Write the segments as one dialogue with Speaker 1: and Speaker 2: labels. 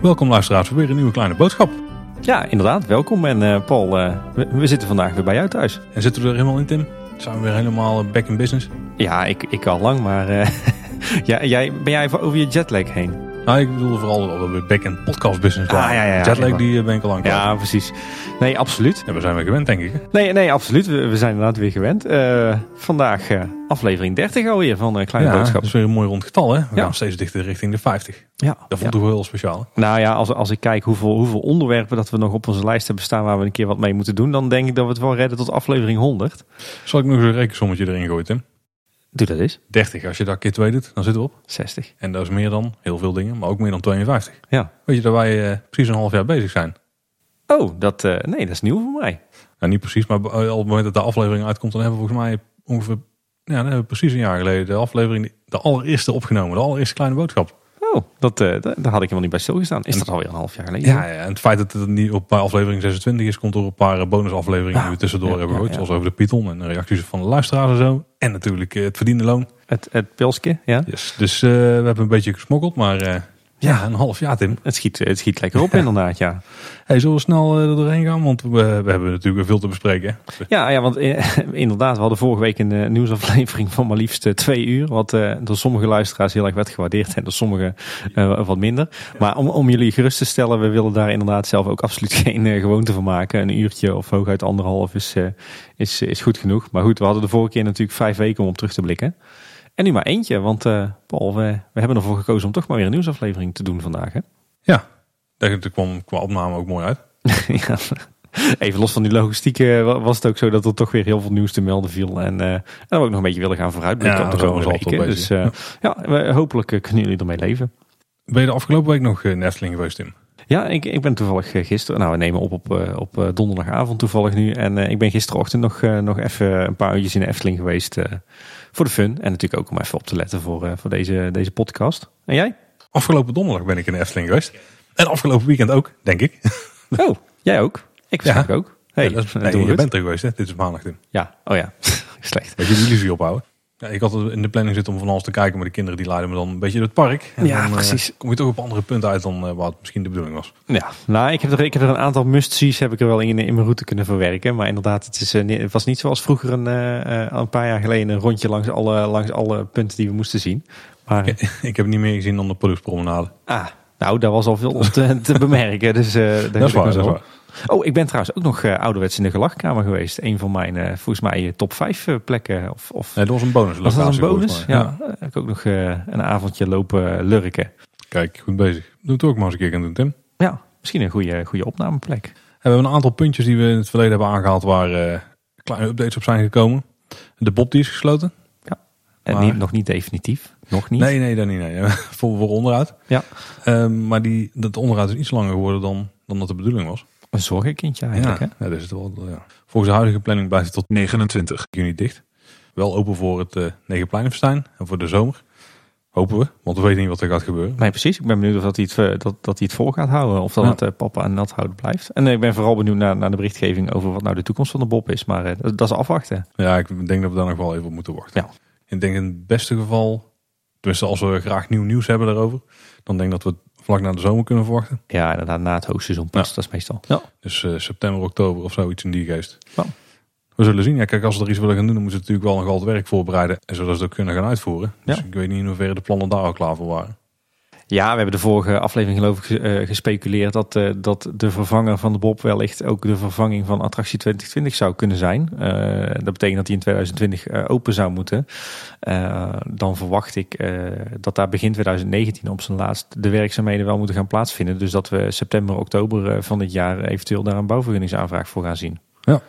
Speaker 1: Welkom luisteraars voor weer een nieuwe kleine boodschap.
Speaker 2: Ja, inderdaad. Welkom. En eh, Paul, eh, we, we zitten vandaag weer bij jou thuis.
Speaker 1: En zitten we er helemaal in Tim? Zijn we weer helemaal eh, back in business?
Speaker 2: Ja, ik, ik al lang, maar ja, jij, ben jij over je jetlag heen?
Speaker 1: Nou, ik bedoel vooral dat we back in podcast business
Speaker 2: Ah, ja, ja, ja.
Speaker 1: Jetlag die eh, ben ik al lang.
Speaker 2: Ja, precies. Nee, absoluut.
Speaker 1: Ja, we zijn weer gewend denk ik.
Speaker 2: Nee, nee absoluut. We, we zijn inderdaad weer gewend. Eh, vandaag eh, aflevering 30 alweer van eh Kleine
Speaker 1: ja,
Speaker 2: Boodschap.
Speaker 1: dat is weer een mooi rond getal hè. We
Speaker 2: Ja.
Speaker 1: gaan steeds dichter richting de 50.
Speaker 2: Ja,
Speaker 1: Dat vond ik wel heel speciaal. hè?
Speaker 2: Nou ja, als, als ik kijk hoeveel, hoeveel onderwerpen dat we nog op onze lijst hebben staan waar we een keer wat mee moeten doen, dan denk ik dat we het wel redden tot aflevering 100.
Speaker 1: Zal ik nog eens een rekensommetje erin gooien Tim?
Speaker 2: Doe dat eens.
Speaker 1: 30, als je dat keer 2 doet, dan zitten we op.
Speaker 2: 60.
Speaker 1: En dat is meer dan heel veel dingen, maar ook meer dan 52.
Speaker 2: Ja.
Speaker 1: Weet je dat wij eh, precies een half jaar bezig zijn?
Speaker 2: Oh, dat, eh, nee, dat is nieuw voor mij.
Speaker 1: Nou, niet precies, maar op het moment dat de aflevering uitkomt, dan hebben we volgens mij ongeveer, ja, dan hebben we precies een jaar geleden de aflevering, de allereerste opgenomen, de allereerste kleine boodschap.
Speaker 2: Oh, dat, eh, daar had ik helemaal niet bij stilgestaan. Is dat alweer een half jaar geleden?
Speaker 1: Ja, ja, en het feit dat het niet op bij aflevering 26 is, komt door een paar eh, bonusafleveringen die we tussendoor
Speaker 2: ja,
Speaker 1: hebben gehoord. Zoals over de Python en de reacties van de luisteraars en zo. En natuurlijk eh, het verdiende loon.
Speaker 2: Het, het pilsje, ja.
Speaker 1: Yes. Dus we hebben een beetje gesmokkeld, maar ja, een half jaar Tim.
Speaker 2: Het schiet, het schiet lekker op inderdaad, ja.
Speaker 1: Hey, zullen we snel eh, er doorheen gaan? Want we, we hebben natuurlijk veel te bespreken.
Speaker 2: Ja, ja want eh, inderdaad, we hadden vorige week een eh, nieuwsaflevering van maar liefst twee uur. Wat door sommige luisteraars heel erg werd gewaardeerd en door sommigen eh, wat minder. Maar om, om jullie gerust te stellen, we willen daar inderdaad zelf ook absoluut geen gewoonte van maken. Een uurtje of hooguit anderhalf is, is, is goed genoeg. Maar goed, we hadden de vorige keer natuurlijk vijf weken om op terug te blikken. En nu maar eentje, want eh, Paul, we, we hebben ervoor gekozen om toch maar weer een nieuwsaflevering te doen vandaag. Hè?
Speaker 1: Ja, dat kwam qua opname ook mooi uit.
Speaker 2: ja. Even los van die logistiek eh, wa- was het ook zo dat er toch weer heel veel nieuws te melden viel. En, eh, en dat we ook nog een beetje willen gaan vooruitblikken
Speaker 1: Ja,
Speaker 2: op de komende weken. Dus eh, ja, we- hopelijk kunnen jullie ermee leven.
Speaker 1: Ben je de afgelopen week nog in Efteling geweest Tim?
Speaker 2: Ja, ik, ik ben toevallig gisteren, nou we nemen op op, op donderdagavond toevallig nu. En ik ben gisterochtend nog, nog even een paar uurtjes in de Efteling geweest voor de fun. En natuurlijk ook om even op te letten voor, eh, voor deze, deze podcast. En jij?
Speaker 1: Afgelopen donderdag ben ik in de Efteling geweest. En afgelopen weekend ook, denk ik.
Speaker 2: Oh, jij ook? Ik waarschijnlijk ook. Hey,
Speaker 1: Ja, dat is,
Speaker 2: dat
Speaker 1: nee, je bent er geweest hè? Dit is maandag Tim.
Speaker 2: Ja, oh ja, slecht.
Speaker 1: Weet je de illusie ophouden? Ja, ik had het in de planning zitten om van alles te kijken, maar de kinderen die leiden me dan een beetje door het park. En
Speaker 2: Ja,
Speaker 1: dan, eh,
Speaker 2: precies.
Speaker 1: kom je toch op andere punten uit dan eh, wat misschien de bedoeling was.
Speaker 2: Ja, nou, ik heb er, ik heb er een aantal must-sees heb ik er wel in, in mijn route kunnen verwerken. Maar inderdaad, het, is, eh, het was niet zoals vroeger een, eh, eh, een paar jaar geleden een rondje langs alle, langs alle punten die we moesten zien. Maar,
Speaker 1: ik heb niet meer gezien dan de productpromenade.
Speaker 2: ah, nou, daar was al veel te, te bemerken. Dus, eh,
Speaker 1: Dat is waar,
Speaker 2: me
Speaker 1: dat is
Speaker 2: zo-
Speaker 1: waar.
Speaker 2: Oh, ik ben trouwens ook nog eh, ouderwets in de gelachkamer geweest. Een van mijn, eh, volgens mij, top 5 plekken. Of, of
Speaker 1: Nee, dat was een bonus.
Speaker 2: was dat een bonus? Ja, heb ik ook nog een avondje lopen lurken.
Speaker 1: Kijk, goed bezig. Doe het ook maar eens een keer gaan doen, Tim.
Speaker 2: Ja, misschien een goede, goede opnameplek.
Speaker 1: En we hebben een aantal puntjes die we in het verleden hebben aangehaald waar kleine updates op zijn gekomen. De Bob die is gesloten.
Speaker 2: En
Speaker 1: Maar-
Speaker 2: niet, nog niet definitief. Nog niet.
Speaker 1: Nee, nee, dat niet. Nee. voor, voor onderuit.
Speaker 2: Ja.
Speaker 1: Ehm, maar die, dat onderuit is iets langer geworden dan, dan dat de bedoeling was.
Speaker 2: Een zorgenkindje eigenlijk,
Speaker 1: ja,
Speaker 2: hè?
Speaker 1: ja, dat is het wel. Ja. Volgens de huidige planning blijft het tot
Speaker 3: 29.
Speaker 1: juni dicht. Wel open voor het eh Negenpleinenfestijn en voor de zomer. Hopen we, want we weten niet wat er gaat gebeuren.
Speaker 2: Nee, precies. Ik ben benieuwd of dat hij het, eh, dat, dat hij het vol gaat houden. Of dat
Speaker 1: Ja.
Speaker 2: het eh, papa en nat houden blijft. En ik ben vooral benieuwd naar, naar de berichtgeving over wat nou de toekomst van de Bob is. Maar dat, dat is afwachten.
Speaker 1: Ja, ik denk dat we daar nog wel even op moeten wachten.
Speaker 2: Ja.
Speaker 1: Ik denk in het beste geval, tenminste als we graag nieuw nieuws hebben daarover, dan denk ik dat we het vlak na de zomer kunnen verwachten.
Speaker 2: Ja, inderdaad, na het hoogseizoen pas.
Speaker 1: Ja.
Speaker 2: Dat is meestal. Ja.
Speaker 1: Dus eh, september, oktober of zoiets in die geest.
Speaker 2: Ja.
Speaker 1: We zullen zien. Ja, kijk, als ze er iets willen gaan doen, dan moeten ze natuurlijk wel nog al het werk voorbereiden. En zodat ze het ook kunnen gaan uitvoeren. Dus
Speaker 2: Ja.
Speaker 1: ik weet niet in hoeverre de plannen daar al klaar voor waren.
Speaker 2: Ja, we hebben de vorige aflevering geloof ik eh, gespeculeerd dat, eh, dat de vervanger van de Bob wellicht ook de vervanging van attractie 2020 zou kunnen zijn. Eh, dat betekent dat die in 2020 eh, open zou moeten. Dan verwacht ik dat daar begin 2019 op zijn laatst de werkzaamheden wel moeten gaan plaatsvinden. Dus dat we september, oktober van dit jaar eventueel daar een bouwvergunningsaanvraag voor gaan zien.
Speaker 1: Ja.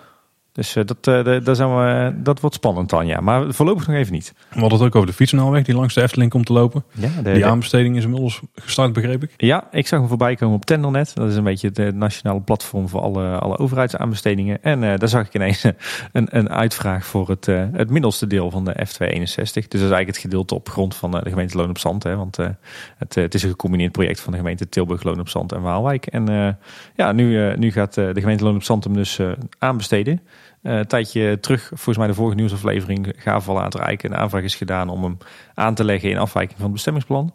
Speaker 2: Dus eh, dat, eh, daar zijn we, dat wordt spannend dan, ja. Maar voorlopig nog even niet.
Speaker 1: We hadden het ook over de fietsnelweg die langs de Efteling komt te lopen.
Speaker 2: Ja, de,
Speaker 1: Die aanbesteding is inmiddels gestart, begreep ik.
Speaker 2: ja, ik zag hem voorbij komen op Tendernet. Dat is een beetje het eh, nationale platform voor alle, alle overheidsaanbestedingen. En eh, daar zag ik ineens een, een uitvraag voor het, eh, het middelste deel van de F261. Dus dat is eigenlijk het gedeelte op grond van eh, de gemeente Loon op Zand. Hè, want eh, het, eh, het is een gecombineerd project van de gemeente Tilburg, Loon op Zand en Waalwijk. En eh, ja, nu, eh, nu gaat eh, de gemeente Loon op Zand hem dus eh, aanbesteden. Eh, een tijdje terug, volgens mij de vorige nieuwsaflevering, gaf al aan Rijken een aanvraag is gedaan om hem aan te leggen in afwijking van het bestemmingsplan.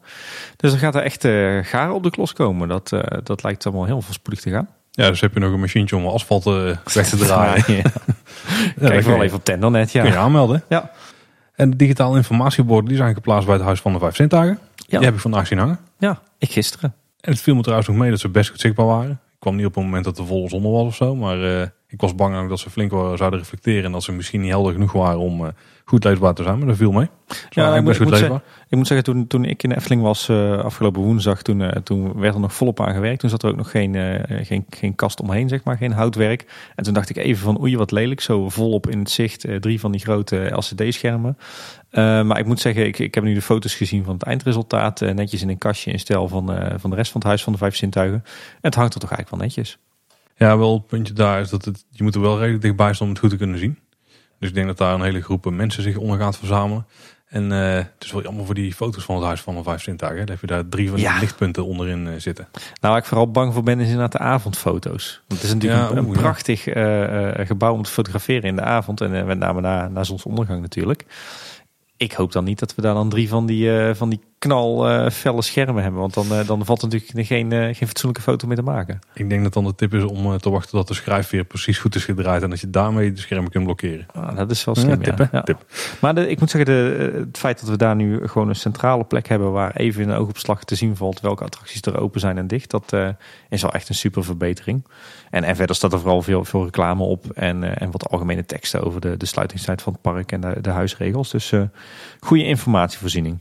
Speaker 2: Dus er gaat er echt uh, gaar op de klos komen. Dat, uh, dat lijkt allemaal heel voorspoedig te gaan.
Speaker 1: Ja, dus heb je nog een machientje om asfalt weg te draaien. ja,
Speaker 2: ja. Kijk wel even op Tendernet, ja.
Speaker 1: Kun je aanmelden.
Speaker 2: Ja.
Speaker 1: En de digitale informatieborden die zijn geplaatst bij het Huis van de Vijf Zintuigen.
Speaker 2: Ja.
Speaker 1: Die heb ik vandaag zien hangen.
Speaker 2: Ja, ik gisteren.
Speaker 1: En het viel me trouwens nog mee dat ze best goed zichtbaar waren. Kwam niet op het moment dat de volle zon was of zo. Maar uh, ik was bang dat ze flink zouden reflecteren. En dat ze misschien niet helder genoeg waren om uh, goed leesbaar te zijn. Maar dat viel mee.
Speaker 2: Ja, ik, best goed leesbaar. ik moet zeggen, toen, toen ik in de Efteling was uh, afgelopen woensdag, toen, toen werd er nog volop aan gewerkt. Toen zat er ook nog geen, geen, geen kast omheen, zeg maar, geen houtwerk. En toen dacht ik even van oei, wat lelijk. Zo volop in het zicht, drie van die grote LCD-schermen. Maar ik moet zeggen, ik, ik heb nu de foto's gezien van het eindresultaat. Netjes in een kastje in stijl van, van de rest van het Huis van de Vijf Zintuigen. En het hangt er toch eigenlijk wel netjes.
Speaker 1: Ja, wel het puntje daar is dat het, je moet er wel redelijk dichtbij staan om het goed te kunnen zien. Dus ik denk dat daar een hele groep mensen zich onder gaat verzamelen. En het is wel jammer voor die foto's van het Huis van de Vijf Zintuigen. Dat heb je daar drie van die ja. lichtpunten onderin zitten.
Speaker 2: Nou, waar ik vooral bang voor ben is inderdaad de avondfoto's. Want het is natuurlijk ja, een, een oe, prachtig gebouw om te fotograferen in de avond. En met name na, na zonsondergang natuurlijk ik hoop dan niet dat we daar dan drie van die, uh, van die knalfelle uh, schermen hebben. Want dan, uh, dan valt natuurlijk geen, geen fatsoenlijke foto meer te maken.
Speaker 1: Ik denk dat dan de tip is om te wachten tot de schrijfveer precies goed is gedraaid. En dat je daarmee de schermen kunt blokkeren.
Speaker 2: Ah, dat is wel slim, ja,
Speaker 1: tip,
Speaker 2: ja.
Speaker 1: tip.
Speaker 2: Maar de, ik moet zeggen, de, het feit dat we daar nu gewoon een centrale plek hebben... waar even in een oogopslag te zien valt welke attracties er open zijn en dicht... dat is wel echt een super verbetering. En, en verder staat er vooral veel, veel reclame op en, en wat algemene teksten... over de, de sluitingstijd van het park en de, de huisregels. Dus goede informatievoorziening.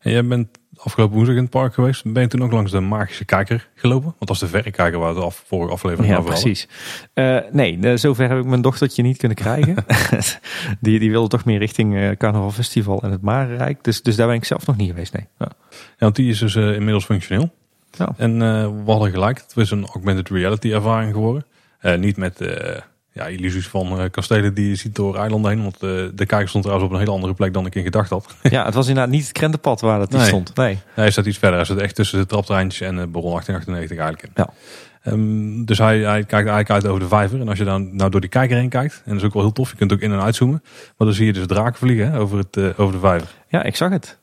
Speaker 1: En jij bent afgelopen woensdag in het park geweest. Ben je toen ook langs de magische kijker gelopen? Want dat is de verrekijker waar we de af, vorige aflevering
Speaker 2: ja,
Speaker 1: over
Speaker 2: precies. Uh, nee, zover heb ik mijn dochtertje niet kunnen krijgen. die, die wilde toch meer richting uh, Carnaval Festival en het Marenrijk. Dus, dus daar ben ik zelf nog niet geweest, nee.
Speaker 1: Ja, ja want die is dus uh, inmiddels functioneel.
Speaker 2: Ja.
Speaker 1: En we hadden gelijk, het is een augmented reality ervaring geworden. niet met ja, illusies van uh, kastelen die je ziet door eilanden heen. Want uh, de kijker stond trouwens op een hele andere plek dan ik in gedacht had.
Speaker 2: Ja, het was inderdaad niet het krentenpad waar dat
Speaker 1: nee.
Speaker 2: stond. Nee.
Speaker 1: Hij staat iets verder. Hij staat echt tussen de traptreintjes en uh, Baron 1898 eigenlijk.
Speaker 2: Ja.
Speaker 1: Um, dus hij, hij kijkt eigenlijk uit over de vijver. En als je dan nou door die kijker heen kijkt, en dat is ook wel heel tof, je kunt ook in en uitzoomen. Maar dan zie je dus draken vliegen hè, over, het, uh, over de vijver.
Speaker 2: Ja, ik zag het.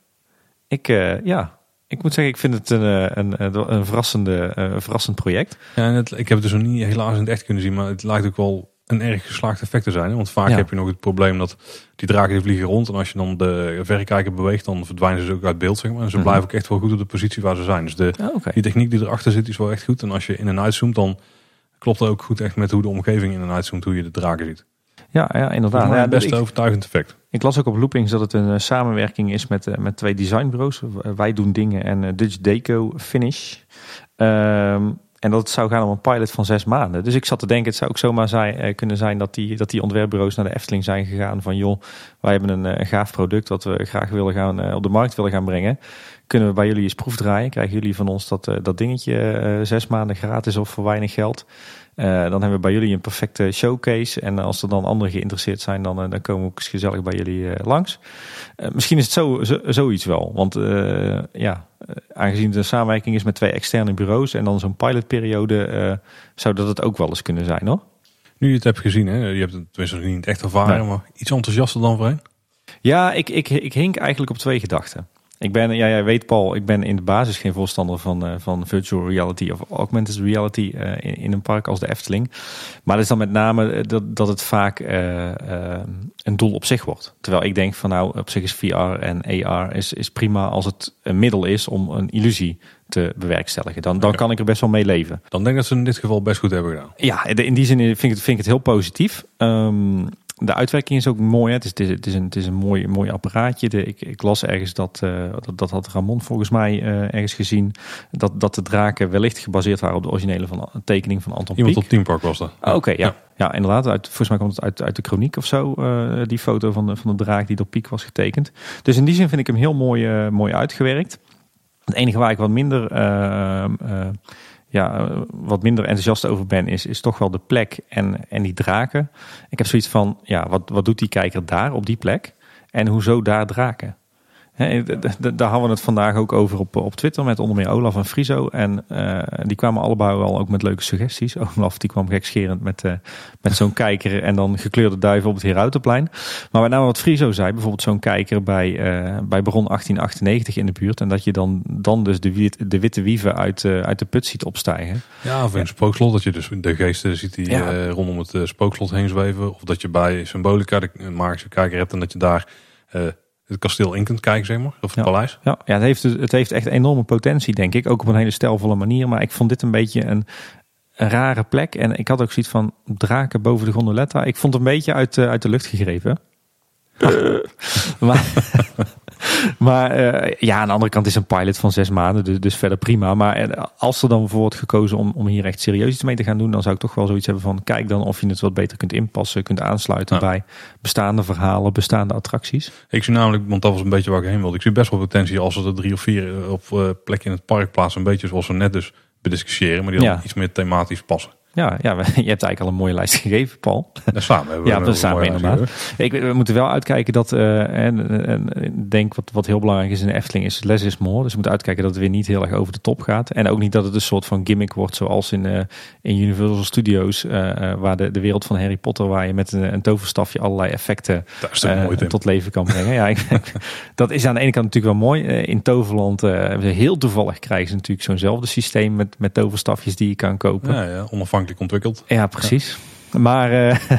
Speaker 2: Ik, ja, ik moet zeggen, ik vind het een, een, een, een verrassende, een verrassend project.
Speaker 1: Ja, en het, ik heb het dus nog niet helaas in het echt kunnen zien, maar het lijkt ook wel een erg geslaagd effect te zijn. Want vaak
Speaker 2: Ja.
Speaker 1: heb je nog het probleem dat die draken die vliegen rond. En als je dan de verrekijker beweegt, dan verdwijnen ze ook uit beeld. Zeg maar. En ze
Speaker 2: Mhm.
Speaker 1: blijven ook echt wel goed op de positie waar ze zijn. Dus de,
Speaker 2: Ah,
Speaker 1: die techniek die erachter zit, is wel echt goed. En als je in en uitzoomt, dan klopt het ook goed echt met hoe de omgeving in en uitzoomt, hoe je de draken ziet.
Speaker 2: Ja, ja, inderdaad. Ja,
Speaker 1: een best
Speaker 2: ik,
Speaker 1: overtuigend effect.
Speaker 2: ik las ook op Loopings dat het een eh, samenwerking is met, eh, met twee designbureaus. Eh, Wij doen dingen en Dutch Deco Finish. Ehm, en dat zou gaan om een pilot van zes maanden. Dus ik zat te denken, het zou ook zomaar zijn, eh, kunnen zijn dat die, dat die ontwerpbureaus naar de Efteling zijn gegaan. Van joh, wij hebben een, eh, gaaf product wat we graag willen gaan, eh, op de markt willen gaan brengen. Kunnen we bij jullie eens proefdraaien? Krijgen jullie van ons dat, dat dingetje zes maanden gratis of voor weinig geld? Eh, dan hebben we bij jullie een perfecte showcase. En als er dan anderen geïnteresseerd zijn, dan, eh, dan komen we ook eens gezellig bij jullie eh, langs. Misschien is het zo, zo, zoiets wel. Want ja, aangezien het een samenwerking is met twee externe bureaus en dan zo'n pilotperiode, zou dat het ook wel eens kunnen zijn hoor.
Speaker 1: Nu je het hebt gezien, hè, je hebt het tenminste nog niet echt ervaren,
Speaker 2: Nee.
Speaker 1: maar iets enthousiaster dan voorheen.
Speaker 2: Ja, ik, ik, ik hink eigenlijk op twee gedachten. Ik ben, ja, jij weet Paul, ik ben in de basis geen voorstander van, eh, van virtual reality of augmented reality eh, in, in een park als de Efteling. Maar dat is dan met name eh, dat, dat het vaak een doel op zich wordt. Terwijl ik denk van nou, op zich is VR en AR is, is prima als het een middel is om een illusie te bewerkstelligen. Dan, dan kan ik er best wel mee leven.
Speaker 1: Dan denk ik dat ze in dit geval best goed hebben gedaan.
Speaker 2: Ja, in die zin vind ik het, vind ik het heel positief. Ehm, de uitwerking is ook mooi. Hè. Het is, het is, een, het is een mooi, mooi apparaatje. De, ik, ik las ergens dat, eh, dat, dat had Ramon volgens mij eh, ergens gezien, dat, dat de draken wellicht gebaseerd waren op de originele van tekening van Anton
Speaker 1: Iemand
Speaker 2: Pieck.
Speaker 1: op Teampark was dat.
Speaker 2: Ah, Oké, ja.
Speaker 1: Ja.
Speaker 2: ja. inderdaad. Uit, volgens mij komt het uit, uit de chroniek of zo, eh, die foto van de, van de draak die door Piek was getekend. Dus in die zin vind ik hem heel mooi, mooi uitgewerkt. Het enige waar ik wat minder, ja, eh, wat minder enthousiast over ben, is, is toch wel de plek en, en die draken. Ik heb zoiets van, ja, wat, wat doet die kijker daar op die plek? En hoezo daar draken? Daar hadden we het vandaag ook over op, op Twitter met onder meer Olaf en Friso. En eh, die kwamen allebei wel ook met leuke suggesties. Olaf die kwam gekscherend met, eh, met zo'n kijker en dan gekleurde duiven op het Herautenplein. Maar met name wat Friso zei, bijvoorbeeld zo'n kijker bij, eh, bij Baron 1898 in de buurt. En dat je dan, dan dus de, wit- de witte wieven uit, uit de put ziet opstijgen.
Speaker 1: Ja, of in een spookslot, dat je dus de geesten ziet die
Speaker 2: Ja.
Speaker 1: rondom het spookslot heen zweven. Of dat je bij Symbolica de magische kijker hebt en dat je daar het kasteel in kunt kijken, zeg maar. Of het
Speaker 2: Ja.
Speaker 1: paleis.
Speaker 2: Ja, ja het, heeft, dus- het heeft echt enorme potentie, denk ik. Ook op een hele stijlvolle manier. Maar ik vond dit een beetje een, een rare plek. En ik had ook zoiets van draken boven de gondoletta. Ik vond het een beetje uit, eh, uit de lucht gegrepen. maar maar eh, ja, aan de andere kant is een pilot van zes maanden, dus, dus verder prima. Maar eh, als er dan voor wordt gekozen om, om hier echt serieus iets mee te gaan doen, dan zou ik toch wel zoiets hebben van kijk dan of je het wat beter kunt inpassen, kunt aansluiten
Speaker 1: Ja.
Speaker 2: bij bestaande verhalen, bestaande attracties.
Speaker 1: Ik zie namelijk, want dat was een beetje waar ik heen wilde. Ik zie best wel potentie als er drie of vier eh, op plekken in het park plaatsen. Een beetje zoals we net dus bediscussiëren, maar die dan
Speaker 2: Ja.
Speaker 1: iets meer thematisch passen.
Speaker 2: Ja, ja, je hebt eigenlijk al een mooie lijst gegeven, Paul.
Speaker 1: En samen hebben we
Speaker 2: Ja, dat samen inderdaad. Ik, we moeten wel uitkijken dat, eh, en, denk wat, wat heel belangrijk is in de Efteling, is less is more. Dus we moeten uitkijken dat het weer niet heel erg over de top gaat. En ook niet dat het een soort van gimmick wordt zoals in, eh, in Universal Studios, eh, waar de, de wereld van Harry Potter, waar je met een, een toverstafje allerlei effecten
Speaker 1: Daar mooi
Speaker 2: tot leven kan brengen. ja, ik, dat is aan de ene kant natuurlijk wel mooi. In Toverland, heel toevallig krijgen ze natuurlijk zo'nzelfde systeem met, met toverstafjes die je kan kopen.
Speaker 1: Ja, ja, onafhankelijk ontwikkeld.
Speaker 2: Ja, precies. Maar eh,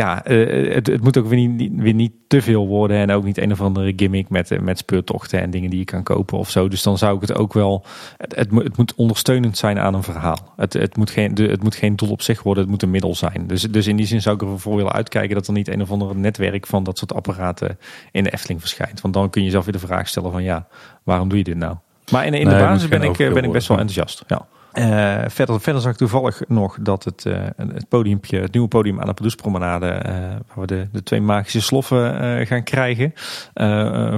Speaker 2: ja, eh, het, het moet ook weer niet, weer niet te veel worden. En ook niet een of andere gimmick met, eh, met speurtochten en dingen die je kan kopen of zo. Dus dan zou ik het ook wel. Het, het, moet, het moet ondersteunend zijn aan een verhaal. Het, het, moet geen, de, het moet geen doel op zich worden, het moet een middel zijn. Dus, dus in die zin zou ik ervoor willen uitkijken dat er niet een of ander netwerk van dat soort apparaten in de Efteling verschijnt. Want dan kun je jezelf weer de vraag stellen: van ja, waarom doe je dit nou? Maar in, in de basis ben ik, ben ik best wel enthousiast. Ja. Eh, verder, verder zag ik toevallig nog dat het, eh, het, podiumpje, het nieuwe podium aan de Padoespromenade, eh waar we de, de twee magische sloffen gaan krijgen,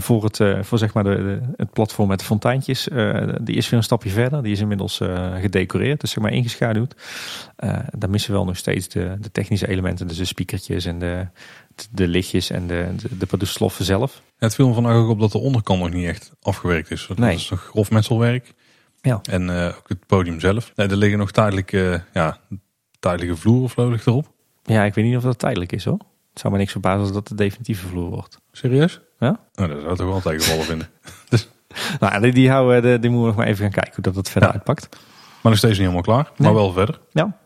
Speaker 2: voor, het, voor zeg maar de, de- het platform met de fonteintjes, die is weer een stapje verder. Die is inmiddels gedecoreerd, dus zeg maar ingeschaduwd. Daar missen we wel nog steeds de, de technische elementen, dus de speakertjes en de, de lichtjes en de, de, de zelf.
Speaker 1: Het viel me vandaag ook op dat de onderkant nog niet echt afgewerkt is. Dat
Speaker 2: Nee.
Speaker 1: is nog grof metselwerk.
Speaker 2: Ja.
Speaker 1: En eh, ook het podium zelf. Nee, er liggen nog tijdelijk, eh, ja, tijdelijke vloer of ligt erop.
Speaker 2: Ja, ik weet niet of dat tijdelijk is hoor. Het zou me niks verbazen als dat de definitieve vloer wordt.
Speaker 1: Serieus?
Speaker 2: Ja?
Speaker 1: Nou, dat zou ik toch wel tegenvallen vinden.
Speaker 2: Nou, die, die, houden, de, die moeten we nog maar even gaan kijken hoe dat, dat verder
Speaker 1: Ja.
Speaker 2: uitpakt.
Speaker 1: Maar nog steeds niet helemaal klaar. Maar
Speaker 2: Nee.
Speaker 1: wel verder.
Speaker 2: Ja.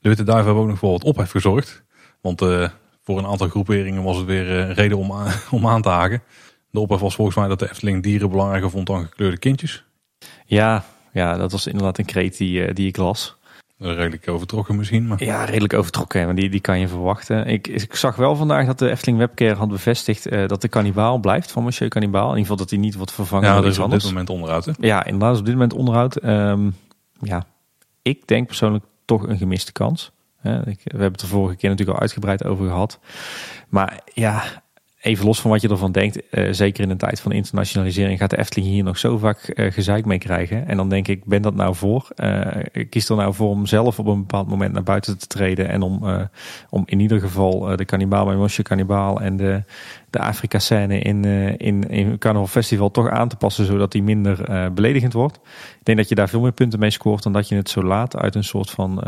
Speaker 1: De Witte Duiven hebben ook nog voor wat ophef gezorgd. Want eh, voor een aantal groeperingen was het weer een reden om, aan- om aan te haken. De ophef was volgens mij dat de Efteling dieren belangrijker vond dan gekleurde kindjes.
Speaker 2: Ja, ja, dat was inderdaad een kreet die, eh, die ik las.
Speaker 1: Redelijk overtrokken misschien. Maar
Speaker 2: Ja, redelijk overtrokken, maar die, die kan je verwachten. Ik, ik zag wel vandaag dat de Efteling Webcare had bevestigd eh, dat de kannibaal blijft van Monsieur Kannibaal. In ieder geval dat hij niet wordt vervangen
Speaker 1: ja,
Speaker 2: door
Speaker 1: is op
Speaker 2: anders.
Speaker 1: dit moment onderuit. Hè?
Speaker 2: Ja, inderdaad op dit moment onderhoud. Ehm, ja, ik denk persoonlijk toch een gemiste kans. Ik, we hebben het er vorige keer natuurlijk al uitgebreid over gehad. Maar ja, even los van wat je ervan denkt. eh, zeker in een tijd van internationalisering gaat de Efteling hier nog zo vaak eh gezeik mee krijgen. En dan denk ik, ben dat nou voor? Eh, ik kies er nou voor om zelf op een bepaald moment naar buiten te treden. En om, om in ieder geval de kannibaal bij Kannibaal en de, de Afrika-scène in, in, in Carnaval Festival toch aan te passen, zodat die minder beledigend wordt. Ik denk dat je daar veel meer punten mee scoort dan dat je het zo laat uit een soort van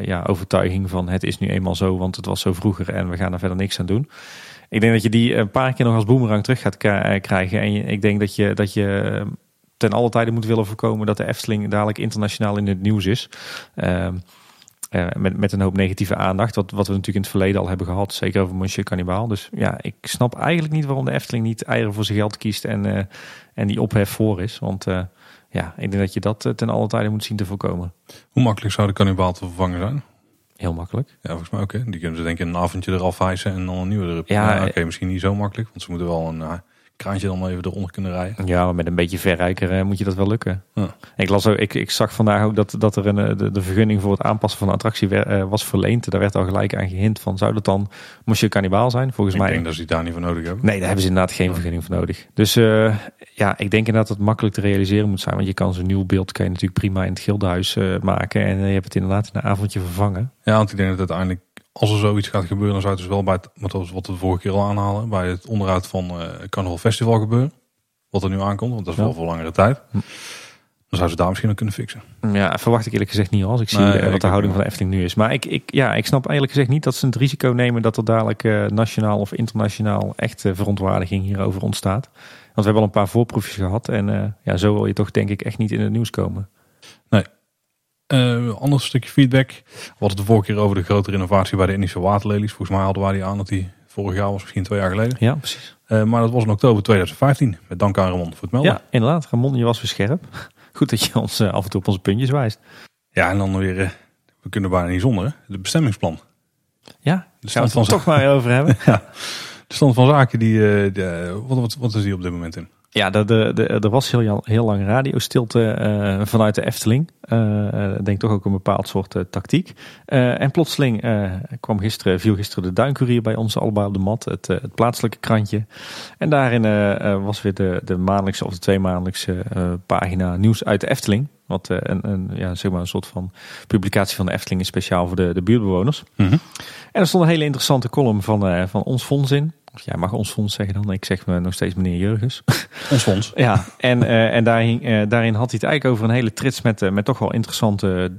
Speaker 2: ja, overtuiging van het is nu eenmaal zo, want het was zo vroeger en we gaan er verder niks aan doen. Ik denk dat je die een paar keer nog als boemerang terug gaat eh, krijgen. En ik denk dat je, dat je eh, ten alle tijde moet willen voorkomen dat de Efteling dadelijk internationaal in het nieuws is. Ehm, eh, met, met een hoop negatieve aandacht. Wat, wat we natuurlijk in het verleden al hebben gehad. Zeker over Monsieur Cannibal. Dus ja, ik snap eigenlijk niet waarom de Efteling niet eieren voor zijn geld kiest. En, eh, en die ophef voor is. Want ja, ik denk dat je dat ten alle tijde moet zien te voorkomen.
Speaker 1: Hoe makkelijk zou de kannibaal te vervangen zijn?
Speaker 2: Heel makkelijk.
Speaker 1: Ja, volgens mij ook. Hè? Die kunnen ze denk ik in een avondje eraf hijsen en dan een nieuwe erop.
Speaker 2: Ja,
Speaker 1: Oké, misschien niet zo makkelijk. Want ze moeten wel een eh, kraantje dan even eronder kunnen rijden.
Speaker 2: Ja, maar met een beetje verrijker eh, moet je dat wel lukken.
Speaker 1: Ja.
Speaker 2: Ik, las ook, ik, ik zag vandaag ook dat, dat er een, eh, de, de vergunning voor het aanpassen van de attractie eh, was verleend. Daar werd al gelijk aan gehint van, zou dat dan Monsieur Cannibal zijn? Volgens
Speaker 1: Ik
Speaker 2: mij...
Speaker 1: denk dat ze die daar niet voor nodig hebben.
Speaker 2: Nee, daar hebben ze inderdaad geen vergunning voor nodig. Dus ja, ik denk inderdaad dat het makkelijk te realiseren moet zijn. Want je kan zo'n nieuw beeld kan je natuurlijk prima in het gildehuis eh, maken. En je hebt het inderdaad in een avondje vervangen.
Speaker 1: Ja, want ik denk dat uiteindelijk als er zoiets gaat gebeuren, dan zou het dus wel bij het, wat we de vorige keer al aanhalen, bij het onderhoud van uh, Carnaval Festival gebeuren. Wat er nu aankomt, want dat is wel voor langere tijd. Hm. Dan zou ze daar misschien nog kunnen fixen.
Speaker 2: Ja, verwacht ik eerlijk gezegd niet als ik zie nee, wat de houding van de Efteling nu is. Maar ik, ik, ja, ik snap eerlijk gezegd niet dat ze het risico nemen dat er dadelijk uh, nationaal of internationaal echt verontwaardiging hierover ontstaat. Want we hebben al een paar voorproefjes gehad en uh, ja, zo wil je toch denk ik echt niet in het nieuws komen.
Speaker 1: Nee, uh, ander stukje feedback. We hadden het de vorige keer over de grote renovatie bij de Indische waterlelies. Volgens mij hadden wij die aan dat die vorig jaar was, misschien twee jaar geleden.
Speaker 2: Ja, precies.
Speaker 1: Uh, maar dat was in oktober 2015. Met dank aan Ramon voor het melden.
Speaker 2: Ja, inderdaad. Ramon, je was weer scherp. Goed dat je ons uh, af en toe op onze puntjes wijst.
Speaker 1: Ja, en dan weer, we kunnen bijna niet zonder, het bestemmingsplan.
Speaker 2: Ja, de stand van toch maar over hebben.
Speaker 1: ja, de stand van zaken, die, de, wat, wat, wat is die op dit moment in?
Speaker 2: Ja, de, de, de, er was heel, heel lang radiostilte uh, vanuit de Efteling. Uh, denk toch ook een bepaald soort uh, tactiek. en plotseling kwam gisteren, viel gisteren de Duinkurier bij ons allemaal op de mat. Het, het plaatselijke krantje. En daarin was weer de, de maandelijkse of de tweemaandelijkse pagina nieuws uit de Efteling. Wat een, een, ja, zeg maar een soort van publicatie van de Efteling is speciaal voor de, de buurtbewoners. Mm -hmm. En er stond een hele interessante column van, van ons fonds in. Jij mag ons fonds zeggen dan. Ik zeg me nog steeds meneer Jurgens.
Speaker 1: Ons fonds.
Speaker 2: ja, en, uh, en daarin, uh, daarin had hij het eigenlijk over een hele trits met, uh, met toch wel interessante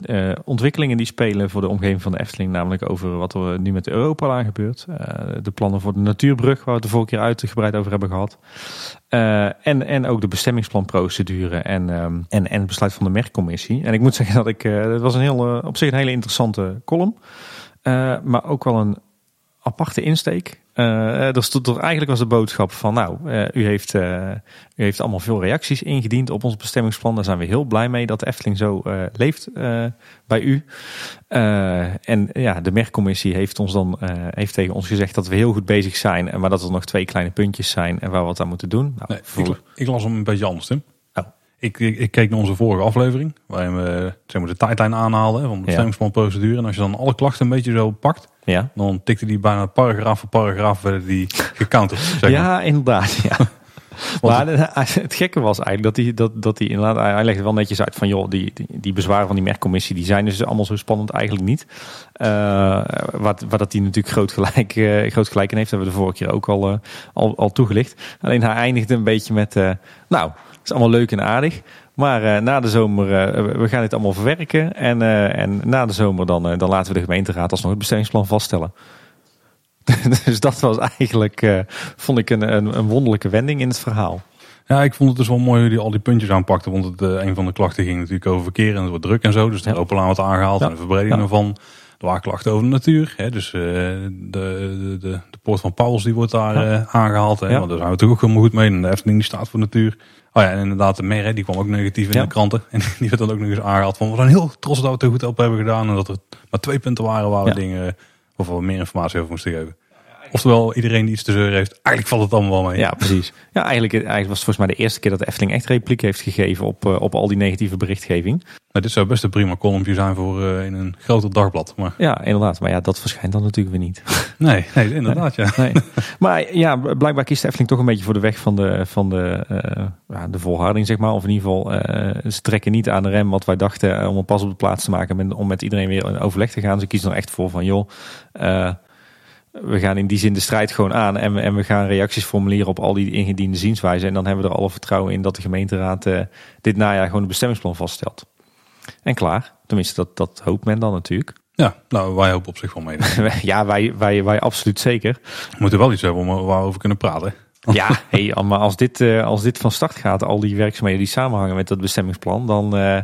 Speaker 2: ontwikkelingen die spelen voor de omgeving van de Efteling. Namelijk over wat er nu met de Europalaan gebeurt. de plannen voor de natuurbrug, waar we het de vorige keer uitgebreid over hebben gehad. en, en ook de bestemmingsplanprocedure en, um, en, en het besluit van de merkcommissie. En ik moet zeggen dat ik, het was een heel, op zich een hele interessante column. maar ook wel een aparte insteek. Uh, er stond er eigenlijk was de boodschap van, nou, uh, u, heeft, uh, u heeft allemaal veel reacties ingediend op ons bestemmingsplan. Daar zijn we heel blij mee dat de Efteling zo leeft bij u. en ja, de merkcommissie heeft ons dan heeft tegen ons gezegd dat we heel goed bezig zijn, maar dat er nog twee kleine puntjes zijn en waar we wat aan moeten doen.
Speaker 1: Nou, nee, ik, ik, las hem een beetje anders, Tim. Ik, ik, keek naar onze vorige aflevering, waarin we zeg maar, de tijdlijn aanhaalden van de bestemmingsplanprocedure. En als je dan alle klachten een beetje zo pakt,
Speaker 2: ja.
Speaker 1: dan tikte die bijna paragraaf voor paragraaf werden die gecounterd. Zeg
Speaker 2: Ja, inderdaad. Ja. maar het gekke was eigenlijk dat hij, dat, dat hij inderdaad, hij legde wel netjes uit van joh, die, die, die bezwaren van die merkcommissie, die zijn dus allemaal zo spannend eigenlijk niet. Uh, wat, wat dat hij natuurlijk groot gelijk, uh, groot gelijk in heeft, hebben we de vorige keer ook al, uh, al, al toegelicht. Alleen hij eindigde een beetje met, nou, is allemaal leuk en aardig. Maar uh, na de zomer, uh, we gaan dit allemaal verwerken. En, uh, en na de zomer dan, dan laten we de gemeenteraad alsnog het bestemmingsplan vaststellen. dus dat was eigenlijk, vond ik een, een, een, wonderlijke wending in het verhaal.
Speaker 1: Ja, ik vond het dus wel mooi hoe hij al die puntjes aanpakte. Want het, een van de klachten ging natuurlijk over verkeer en het wordt druk en zo. Dus de ja. openlaan wordt aangehaald ja. en de verbreding ja. ervan. Er waren klachten over de natuur. Hè, dus de, de, de, de poort van Pauls die wordt daar aangehaald. Hè, Want daar zijn we toch ook helemaal goed mee. En de Efteling die staat voor natuur. Oh ja, en inderdaad, de mer, die kwam ook negatief in de kranten. En die werd dan ook nog eens aangehaald van, we zijn heel trots dat we het er goed op hebben gedaan. En dat er maar twee punten waren waar we ja. dingen, of we meer informatie over moesten geven. Oftewel, iedereen die iets te zeuren heeft, eigenlijk valt het allemaal wel mee.
Speaker 2: Ja, precies. Ja, eigenlijk, eigenlijk was het volgens mij de eerste keer dat de Efteling echt repliek heeft gegeven op, uh, op al die negatieve berichtgeving.
Speaker 1: Nou, dit zou best een prima kolompje zijn voor uh, in een groter dagblad. Maar...
Speaker 2: Ja, inderdaad. Maar ja, dat verschijnt dan natuurlijk weer niet.
Speaker 1: Nee, nee inderdaad ja. Nee.
Speaker 2: Maar ja, blijkbaar kiest de Efteling toch een beetje voor de weg van de, van de, uh, ja, de volharding, zeg maar. Of in ieder geval, ze trekken niet aan de rem wat wij dachten om een pas op de plaats te maken. Om met iedereen weer in overleg te gaan. Ze kiezen er echt voor van, joh we gaan in die zin de strijd gewoon aan en we, en we gaan reacties formuleren op al die ingediende zienswijzen. En dan hebben we er alle vertrouwen in dat de gemeenteraad uh, dit najaar gewoon een bestemmingsplan vaststelt. En klaar. Tenminste, dat, dat hoopt men dan natuurlijk.
Speaker 1: Ja, nou wij hopen op zich wel mee.
Speaker 2: ja, wij, wij, wij absoluut zeker.
Speaker 1: We moeten wel iets hebben om waar we over kunnen praten.
Speaker 2: Ja, hey, maar als dit, uh, als dit van start gaat, al die werkzaamheden die samenhangen met dat bestemmingsplan, dan, uh,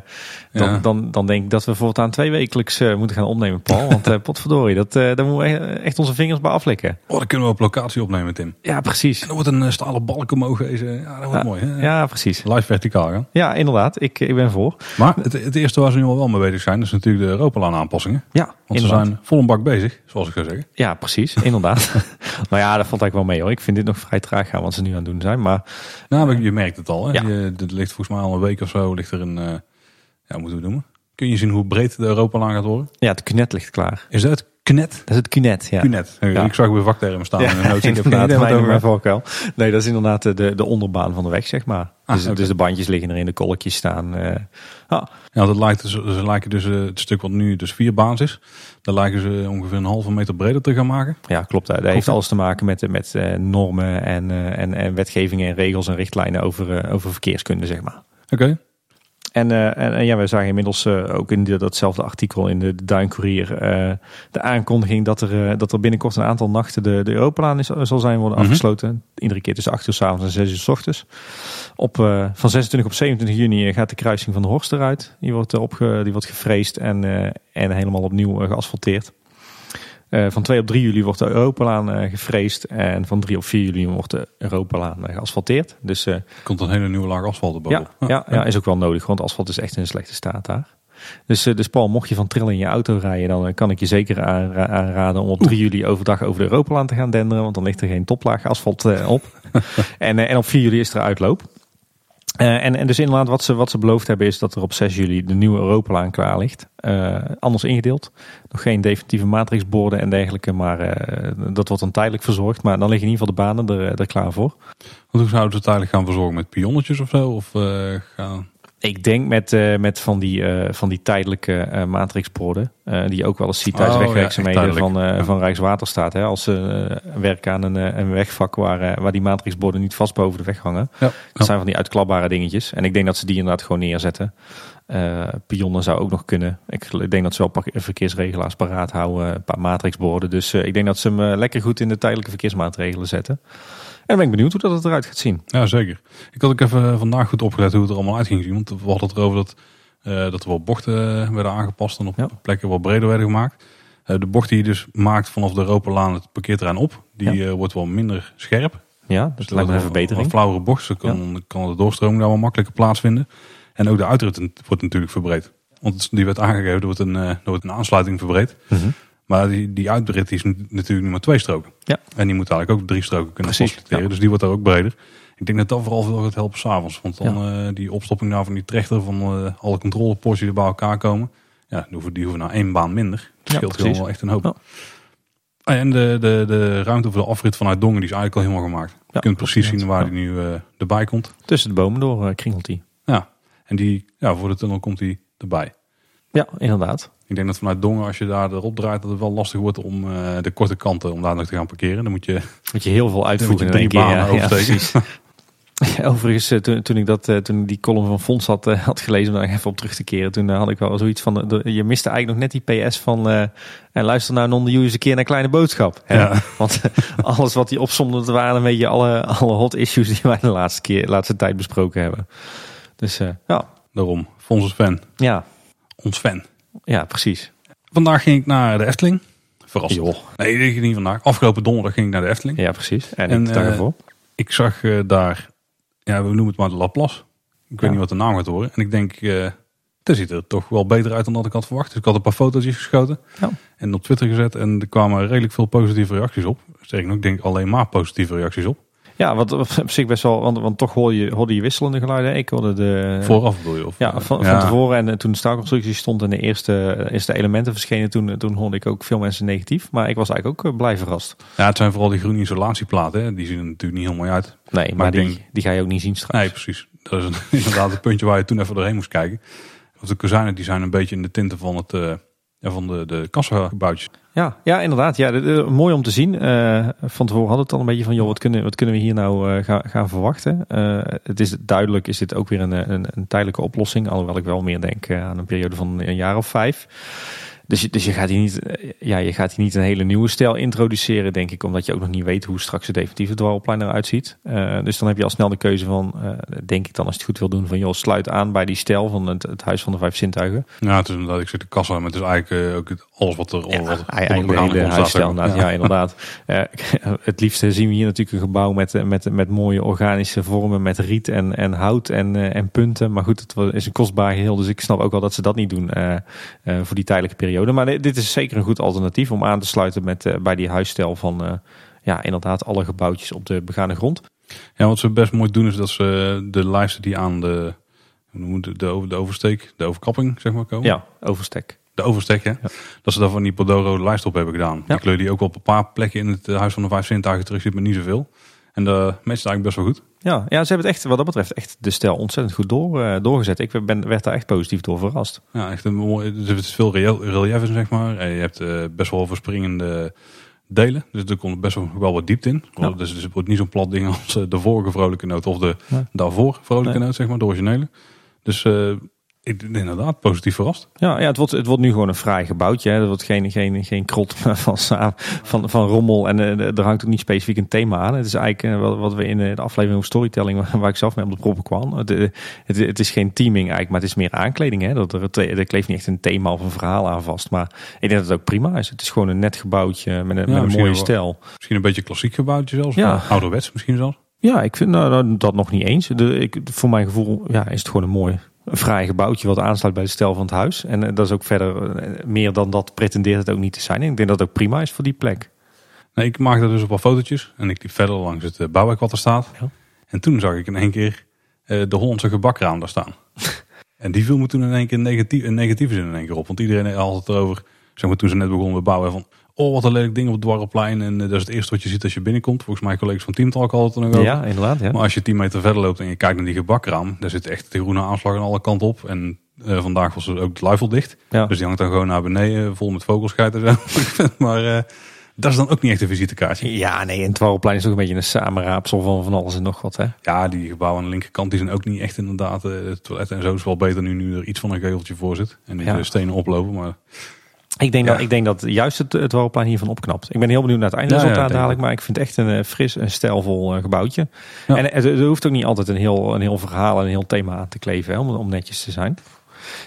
Speaker 2: dan, ja. dan, dan, denk ik dat we voortaan twee wekelijks uh, moeten gaan opnemen, Paul. Want potverdorie, dat, daar moeten we echt onze vingers bij aflikken.
Speaker 1: Oh, dan kunnen we op locatie opnemen, Tim.
Speaker 2: Ja, precies.
Speaker 1: En dan wordt een stalen balk omhoog gewezen. Ja, dat wordt mooi. Hè?
Speaker 2: Ja, precies.
Speaker 1: Live verticaal gaan.
Speaker 2: Ja, inderdaad. Ik, ik ben voor.
Speaker 1: Maar het, het eerste waar ze nu al wel mee bezig zijn, is natuurlijk de Europalaan aanpassingen.
Speaker 2: Ja,
Speaker 1: Want inderdaad. ze zijn vol een bak bezig, zoals ik zou zeggen.
Speaker 2: Ja, precies. Inderdaad. nou ja, dat valt eigenlijk wel mee hoor. Ik vind dit nog vrij traag gaan wat ze nu aan het doen zijn. Maar,
Speaker 1: nou, je merkt het al. Hè? Ja. Je, er ligt volgens mij al een week of zo ligt er een, uh, ja, moeten we noemen? Kun je zien hoe breed de Europalaan gaat worden?
Speaker 2: Ja, het knet ligt klaar.
Speaker 1: Is dat het Knet?
Speaker 2: Dat is het Cunet, ja.
Speaker 1: Ik zag weer vaktermen staan
Speaker 2: Ja, inderdaad,
Speaker 1: wat
Speaker 2: mijn, valkuil. Nee, dat is inderdaad de, de onderbaan van de weg, zeg maar.
Speaker 1: Ah,
Speaker 2: dus, dus de bandjes liggen erin, de kolkjes staan. eh, ah,
Speaker 1: Ja, dat lijkt, dus- ze lijken dus eh, het stuk wat nu dus vier baans is. Daar lijken ze ongeveer een halve meter breder te gaan maken.
Speaker 2: ja, klopt. Dat heeft alles te maken met, met eh, normen en, eh, en, en wetgevingen en regels en richtlijnen over, eh, over verkeerskunde, zeg maar.
Speaker 1: Oké.
Speaker 2: En, eh, en, en ja, we zagen inmiddels eh, ook in de- datzelfde artikel in de, de Duin Courier eh, de aankondiging dat er, dat er binnenkort een aantal nachten de, de Europalaan is, zal zijn worden
Speaker 1: Mhm.
Speaker 2: afgesloten. Iedere keer tussen 8 uur s avonds en 6 uur s ochtends. Op, van 26 op 27 juni gaat de kruising van de Horst eruit. Die wordt, opge, die wordt gefreesd en, en helemaal opnieuw geasfalteerd. Eh, van 2 op 3 juli wordt de Europalaan eh gefreesd. En van 3 op 4 juli wordt de Europalaan eh, geasfalteerd. Dus
Speaker 1: Er komt een hele nieuwe laag asfalt
Speaker 2: ja,
Speaker 1: erbovenop.
Speaker 2: ja, ja, is ook wel nodig, want asfalt is echt in een slechte staat daar. Dus, dus Paul, mocht je van trillen in je auto rijden, dan kan ik je zeker aanra- aanraden om op 3 juli overdag over de Europalaan te gaan denderen, want dan ligt er geen toplaag asfalt op. en, en op 4 juli is er uitloop. Eh, en, en dus inderdaad, wat ze, wat ze beloofd hebben, is dat er op 6 juli de nieuwe Europalaan klaar ligt. Eh, anders ingedeeld. Nog geen definitieve matrixborden en dergelijke, maar eh, dat wordt dan tijdelijk verzorgd. Maar dan liggen in ieder geval de banen er, er klaar voor.
Speaker 1: Want hoe zouden ze het eigenlijk gaan verzorgen met pionnetjes of zo? Of gaan...
Speaker 2: Ik denk met, eh, met van, die, eh, van die tijdelijke eh matrixborden. die je ook wel eens ziet tijdens
Speaker 1: Oh,
Speaker 2: wegwerkzaamheden van,
Speaker 1: Ja.
Speaker 2: van Rijkswaterstaat. Hè, als ze werken aan een, een wegvak waar, waar die matrixborden niet vast boven de weg hangen.
Speaker 1: Ja.
Speaker 2: Dat zijn van die uitklapbare dingetjes. En ik denk dat ze die inderdaad gewoon neerzetten. Pionnen zou ook nog kunnen. Ik, denk dat ze wel verkeersregelaars paraat houden. Een paar matrixborden. Dus ik denk dat ze hem lekker goed in de tijdelijke verkeersmaatregelen zetten. En ben ik benieuwd hoe dat het eruit gaat zien.
Speaker 1: Ja, zeker. Ik had ook even vandaag goed opgelet hoe het er allemaal uit ging zien. Want we hadden het erover dat, eh, dat er wel bochten werden aangepast en op
Speaker 2: Ja.
Speaker 1: plekken wat breder werden gemaakt. Eh, de bocht die je dus maakt vanaf de Europalaan het parkeerterrein op, die
Speaker 2: Ja.
Speaker 1: eh, wordt wel minder scherp.
Speaker 2: Ja, dus dat lijkt me een verbetering.
Speaker 1: Een flauwere bocht, kan, kan de doorstroming daar wel makkelijker plaatsvinden. En ook de uitrit wordt natuurlijk verbreed. Want die werd aangegeven, er wordt een, eh, er wordt een aansluiting verbreed.
Speaker 2: Mhm.
Speaker 1: Maar die, die is natuurlijk nu maar twee stroken.
Speaker 2: Ja.
Speaker 1: En die moet eigenlijk ook drie stroken kunnen
Speaker 2: Precies,
Speaker 1: faciliteren.
Speaker 2: ja.
Speaker 1: Dus die wordt daar ook breder. Ik denk dat dat vooral veel gaat helpen s'avonds. Want dan eh, die opstopping daar van die trechter van eh, alle controlepoortjes die bij elkaar komen. Ja, die hoeven, die hoeven naar één baan minder. Dat scheelt gewoon wel echt een hoop.
Speaker 2: Ja.
Speaker 1: Ah, En de, de, de ruimte voor de afrit vanuit Dongen die is eigenlijk al helemaal gemaakt. Je kunt precies zien waar die nu eh, erbij komt.
Speaker 2: Tussen de bomen door kringelt hij.
Speaker 1: Ja. En die, ja, voor de tunnel komt die erbij.
Speaker 2: Ja, inderdaad.
Speaker 1: Ik denk dat vanuit Dongen, als je daar erop draait, dat het wel lastig wordt om eh, de korte kanten om daar nog te gaan parkeren. Dan moet je
Speaker 2: Moet je heel veel uitvoeren
Speaker 1: moet je
Speaker 2: in
Speaker 1: drie
Speaker 2: één keer.
Speaker 1: banen
Speaker 2: Ja, ja,
Speaker 1: oversteken.
Speaker 2: precies. Overigens, eh, toen, toen ik dat, eh, toen ik die column van Fons had, had gelezen, om daar even op terug te keren, toen had ik wel zoiets van, de- de- je miste eigenlijk nog net die PS van, en luister nou non eens een keer naar Kleine Boodschap. Hè?
Speaker 1: Ja.
Speaker 2: Want alles wat die opzomde, dat waren een beetje alle, alle hot issues die wij de laatste keer, laatste tijd besproken hebben. Dus eh, ja,
Speaker 1: daarom. Fons is fan.
Speaker 2: ja,
Speaker 1: Ons fan.
Speaker 2: Ja, precies.
Speaker 1: Vandaag ging ik naar de Efteling. Verrassend.
Speaker 2: Joh.
Speaker 1: Nee, ik ging niet vandaag. Afgelopen donderdag ging ik naar de Efteling.
Speaker 2: Ja, precies. En,
Speaker 1: En,
Speaker 2: ik ervoor.
Speaker 1: Ik zag eh, daar, ja, we noemen het maar de Laplace. Ik weet niet wat de naam gaat worden. En ik denk, eh het ziet er toch wel beter uit dan dat ik had verwacht. Dus ik had een paar fotootjes geschoten.
Speaker 2: Ja.
Speaker 1: En op Twitter gezet. En er kwamen redelijk veel positieve reacties op. Sterker nog, ik denk alleen maar positieve reacties op.
Speaker 2: Ja, wat op zich best wel, want, want toch hoorde je, hoorde je wisselende geluiden. Ik hoorde de...
Speaker 1: Vooraf bedoel je? Of,
Speaker 2: Ja,
Speaker 1: eh,
Speaker 2: van, van tevoren en eh, toen de staalconstructie stond en de eerste, eerste elementen verschenen, toen, toen hoorde ik ook veel mensen negatief. Maar ik was eigenlijk ook eh, blij verrast.
Speaker 1: Ja, het zijn vooral die groene isolatieplaten. Hè. Die zien er natuurlijk niet heel mooi uit.
Speaker 2: Nee, maar, die,
Speaker 1: denk-
Speaker 2: die ga je ook niet zien straks.
Speaker 1: Nee, precies. Dat is een- inderdaad het puntje waar je toen even doorheen moest kijken. Want de kozijnen die zijn een beetje in de tinten van, het, eh, ja, van de, de kassagebouwtjes.
Speaker 2: Ja, ja, inderdaad. Ja, de- mooi om te zien. Eh, van tevoren hadden we het al een beetje van, joh, wat kunnen, wat kunnen we hier nou eh, gaan, gaan verwachten? Eh, het is duidelijk, is dit ook weer een, een, een tijdelijke oplossing. Alhoewel ik wel meer denk eh, aan een periode van een jaar of vijf. Dus, je- dus je, gaat hier niet, ja, je gaat hier niet een hele nieuwe stijl introduceren, denk ik. Omdat je ook nog niet weet hoe straks het definitieve dwarrelplein eruit ziet. Eh, dus dan heb je al snel de keuze van, eh, denk ik dan als je het goed wil doen, van joh, sluit aan bij die stijl van het, het Huis van de Vijf Zintuigen.
Speaker 1: Ja, het is inderdaad, ik zit de kassa, maar het is eigenlijk eh, ook alles wat er
Speaker 2: Ja,
Speaker 1: wat
Speaker 2: eigenlijk de huisstijl. Ja, inderdaad. Het liefste zien we hier natuurlijk een gebouw met, met, met mooie organische vormen, met riet en, en hout en, en punten. Maar goed, het is een kostbaar geheel, dus ik snap ook wel dat ze dat niet doen voor die tijdelijke periode. Maar dit is zeker een goed alternatief om aan te sluiten met, eh, bij die huisstijl van, eh, ja, inderdaad alle gebouwtjes op de begane grond.
Speaker 1: Ja, wat ze best mooi doen is dat ze de lijsten die aan de, de, over- de oversteek, de overkapping zeg maar komen.
Speaker 2: Ja, overstek.
Speaker 1: de oversteek, hè, dat ze daar van die rode lijst op hebben gedaan. Die kleur die ook op een paar plekken in het eh, Huis van de Vijf Zintuigen terug zit, maar niet zoveel. En de meeste eigenlijk best wel goed.
Speaker 2: Ja, ja, ze hebben het echt, wat dat betreft, echt de stijl ontzettend goed door, uh, doorgezet. Ik ben, werd daar echt positief door verrast.
Speaker 1: Ja, echt een mooi, er zit veel relief in, zeg maar. En je hebt uh, best wel verspringende delen. Dus er komt best wel, wel wat diepte in. Ja. Dus, dus het wordt niet zo'n plat ding als de vorige vrolijke noot of de daarvoor vrolijke nee. noot, zeg maar, de originele. Dus uh, inderdaad positief verrast.
Speaker 2: Ja, ja het, wordt, het wordt nu gewoon een fraai gebouwtje. Hè. Er wordt geen, geen, geen krot van, van, van rommel en uh, er hangt ook niet specifiek een thema aan. Het is eigenlijk uh, wat, wat we in de aflevering over storytelling, waar ik zelf mee op de proppen kwam. Het, het, het, is geen teaming eigenlijk, maar het is meer aankleding. Hè. Dat er, er kleeft niet echt een thema of een verhaal aan vast. Maar ik denk dat het ook prima is. Het is gewoon een net gebouwtje met een, ja, met een mooie stijl.
Speaker 1: Misschien een beetje klassiek gebouwtje zelfs. Ja. Ouderwets misschien zelfs.
Speaker 2: Ja, ik vind nou, dat nog niet eens. De, ik, voor mijn gevoel ja, is het gewoon een mooi, een fraai gebouwtje wat aansluit bij de stijl van het huis. En dat is ook verder meer dan dat pretendeert het ook niet te zijn. En ik denk dat het ook prima is voor die plek.
Speaker 1: Nee, ik maakte dus op wat fotootjes en ik liep verder langs het bouwwerk wat er staat. Ja. En toen zag ik in één keer de Hollandse gebakraam daar staan. en die viel me toen in één keer negatief, een negatieve zin in één keer op. Want iedereen had het erover, zeg maar toen ze net begonnen met bouwen, van oh wat een lelijk ding op het Dwarrelplein. En uh, dat is het eerste wat je ziet als je binnenkomt. Volgens mij collega's van Teamtalk hadden het er nog over.
Speaker 2: Ja, inderdaad. Ja.
Speaker 1: Maar als je 10 meter verder loopt en je kijkt naar die gebakraam, daar zit echt de groene aanslag aan alle kanten op. En uh, vandaag was er ook het luifel dicht. Ja. Dus die hangt dan gewoon naar beneden, vol met vogelscheit en zo. maar uh, dat is dan ook niet echt een visitekaartje.
Speaker 2: Ja, nee, en het Dwarrelplein is ook een beetje een samenraapsel van van alles en nog wat. Hè?
Speaker 1: Ja, die gebouwen aan de linkerkant die zijn ook niet echt inderdaad. Het toilet en zo is wel beter nu, nu er iets van een geugeltje voor zit. En die ja. stenen oplopen, maar...
Speaker 2: Ik denk, ja. dat, ik denk dat juist het, het Warplein hiervan opknapt. Ik ben heel benieuwd naar het eindresultaat ja, dadelijk. Maar ik vind het echt een fris en stijlvol uh, gebouwtje. En er, hoeft ook niet altijd een heel, een heel verhaal en een heel thema aan te kleven. Hè, om, om netjes te zijn.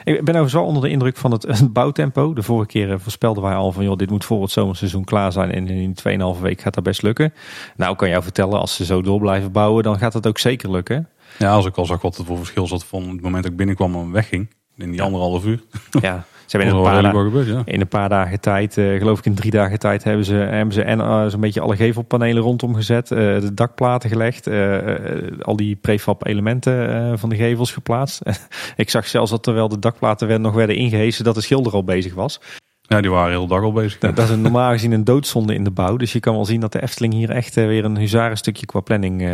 Speaker 2: Ik ben overigens wel onder de indruk van het, het bouwtempo. De vorige keer voorspelden wij al van... joh, dit moet voor het zomerseizoen klaar zijn. En in 2,5 week gaat dat best lukken. Nou, kan jou vertellen, als ze zo door blijven bouwen... dan gaat dat ook zeker lukken.
Speaker 1: Ja, als ik al zag wat het voor verschil zat van het moment dat ik binnenkwam en wegging. In die anderhalf uur.
Speaker 2: Ja, Ze hebben in een, paar ja. in een paar dagen tijd, uh, geloof ik in drie dagen tijd, hebben ze, hebben ze en uh, zo'n beetje alle gevelpanelen rondom gezet, uh, de dakplaten gelegd, al die prefab elementen van de gevels geplaatst. ik zag zelfs dat terwijl de dakplaten werden, nog werden ingehezen, dat de schilder al bezig was.
Speaker 1: Ja, die waren heel dag al bezig.
Speaker 2: Dat, dat is een normaal gezien een doodzonde in de bouw. Dus je kan wel zien dat de Efteling hier echt weer een huzarenstukje qua planning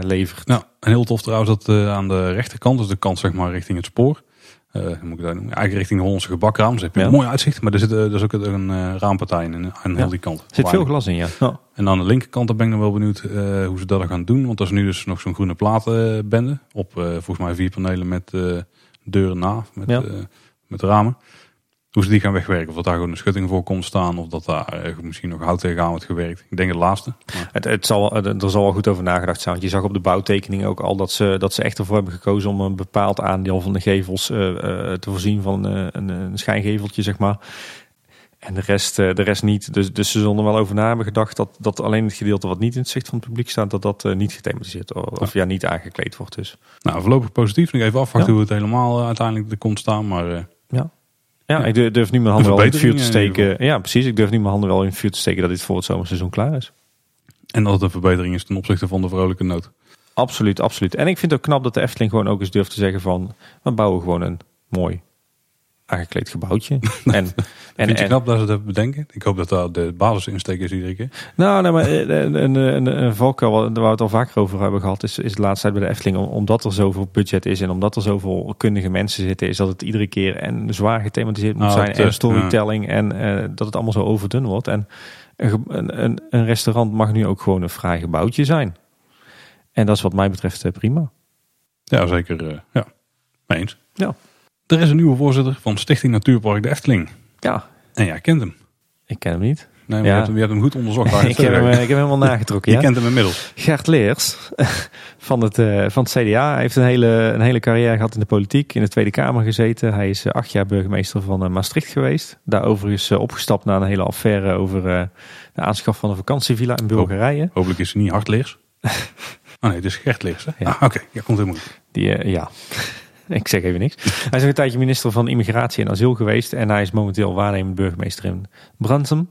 Speaker 2: levert.
Speaker 1: Nou, en heel tof trouwens dat aan de rechterkant, dus de kant zeg maar richting het spoor, moet ik dat noemen? Eigenlijk richting de Hollandse gebakraam. Dus heb je ja. een mooi uitzicht. Maar er zit dus ook een uh, raampartij in, aan heel die kant.
Speaker 2: Er zit veel glas in, ja. ja.
Speaker 1: En aan de linkerkant ben ik dan wel benieuwd hoe ze dat gaan doen. Want er is nu dus nog zo'n groene platenbende. Op volgens mij vier panelen met deuren na. Met, met ramen. Hoe ze die gaan wegwerken. Of dat daar gewoon een schutting voor komt staan. Of dat daar misschien nog hout tegenaan wordt gewerkt. Ik denk het laatste.
Speaker 2: Het, het zal, er zal wel goed over nagedacht zijn. Want je zag op de bouwtekening ook al dat ze, dat ze echt ervoor hebben gekozen om een bepaald aandeel van de gevels uh, uh, te voorzien van uh, een, een schijngeveltje, zeg maar. En de rest, de rest niet. Dus, dus ze zullen er wel over na hebben gedacht dat, dat alleen het gedeelte wat niet in het zicht van het publiek staat, dat dat niet gethematiseerd of, of ja. niet aangekleed wordt. Dus.
Speaker 1: Nou, voorlopig positief. Nog even afwachten ja. hoe het helemaal uiteindelijk er komt staan. Maar
Speaker 2: ja. Ja, ik durf nu mijn handen wel in het vuur te steken. Ja, precies. Ik durf nu mijn handen wel in het vuur te steken dat dit voor het zomerseizoen klaar is.
Speaker 1: En dat het een verbetering is ten opzichte van de vrolijke noot.
Speaker 2: Absoluut, absoluut. En ik vind het ook knap dat de Efteling gewoon ook eens durft te zeggen van... we bouwen gewoon een mooi aangekleed gebouwtje.
Speaker 1: en, en, Vind je knap dat ze dat bedenken? Ik hoop dat dat de basisinsteek is iedere keer.
Speaker 2: Nou, nee, maar eh, een, een, een, een valkuil waar we het al vaker over hebben gehad... is, is de laatste tijd bij de Efteling. Omdat er zoveel budget is en omdat er zoveel kundige mensen zitten... is dat het iedere keer en zwaar gethematiseerd moet nou, zijn... en storytelling en uh, dat het allemaal zo overdun wordt. En een, een, een restaurant mag nu ook gewoon een fraai gebouwtje zijn. En dat is wat mij betreft eh, prima.
Speaker 1: Ja, zeker. Uh, ja, eens.
Speaker 2: Ja.
Speaker 1: Er is een nieuwe voorzitter van Stichting Natuurpark de Efteling.
Speaker 2: Ja.
Speaker 1: En jij kent hem.
Speaker 2: Ik ken hem niet.
Speaker 1: Nee, maar ja. je, hebt hem, je, hebt hem, goed onderzocht.
Speaker 2: ik, heb hem, ik heb hem helemaal nagetrokken.
Speaker 1: je
Speaker 2: ja.
Speaker 1: kent hem inmiddels.
Speaker 2: Gert Leers van het, uh, van het CDA hij heeft een hele, een hele carrière gehad in de politiek. In de Tweede Kamer gezeten. Hij is uh, acht jaar burgemeester van Maastricht geweest. Daar overigens opgestapt naar een hele affaire over de aanschaf van een vakantievilla in Bulgarije.
Speaker 1: hopelijk is hij niet Hart Leers. oh nee, het is Gert Leers. Hè? Ja. Ah, Oké, okay. ja, komt helemaal goed.
Speaker 2: Die, ja. Ik zeg even niks. Hij is een tijdje minister van Immigratie en Asiel geweest. En hij is momenteel waarnemend burgemeester in Brantum.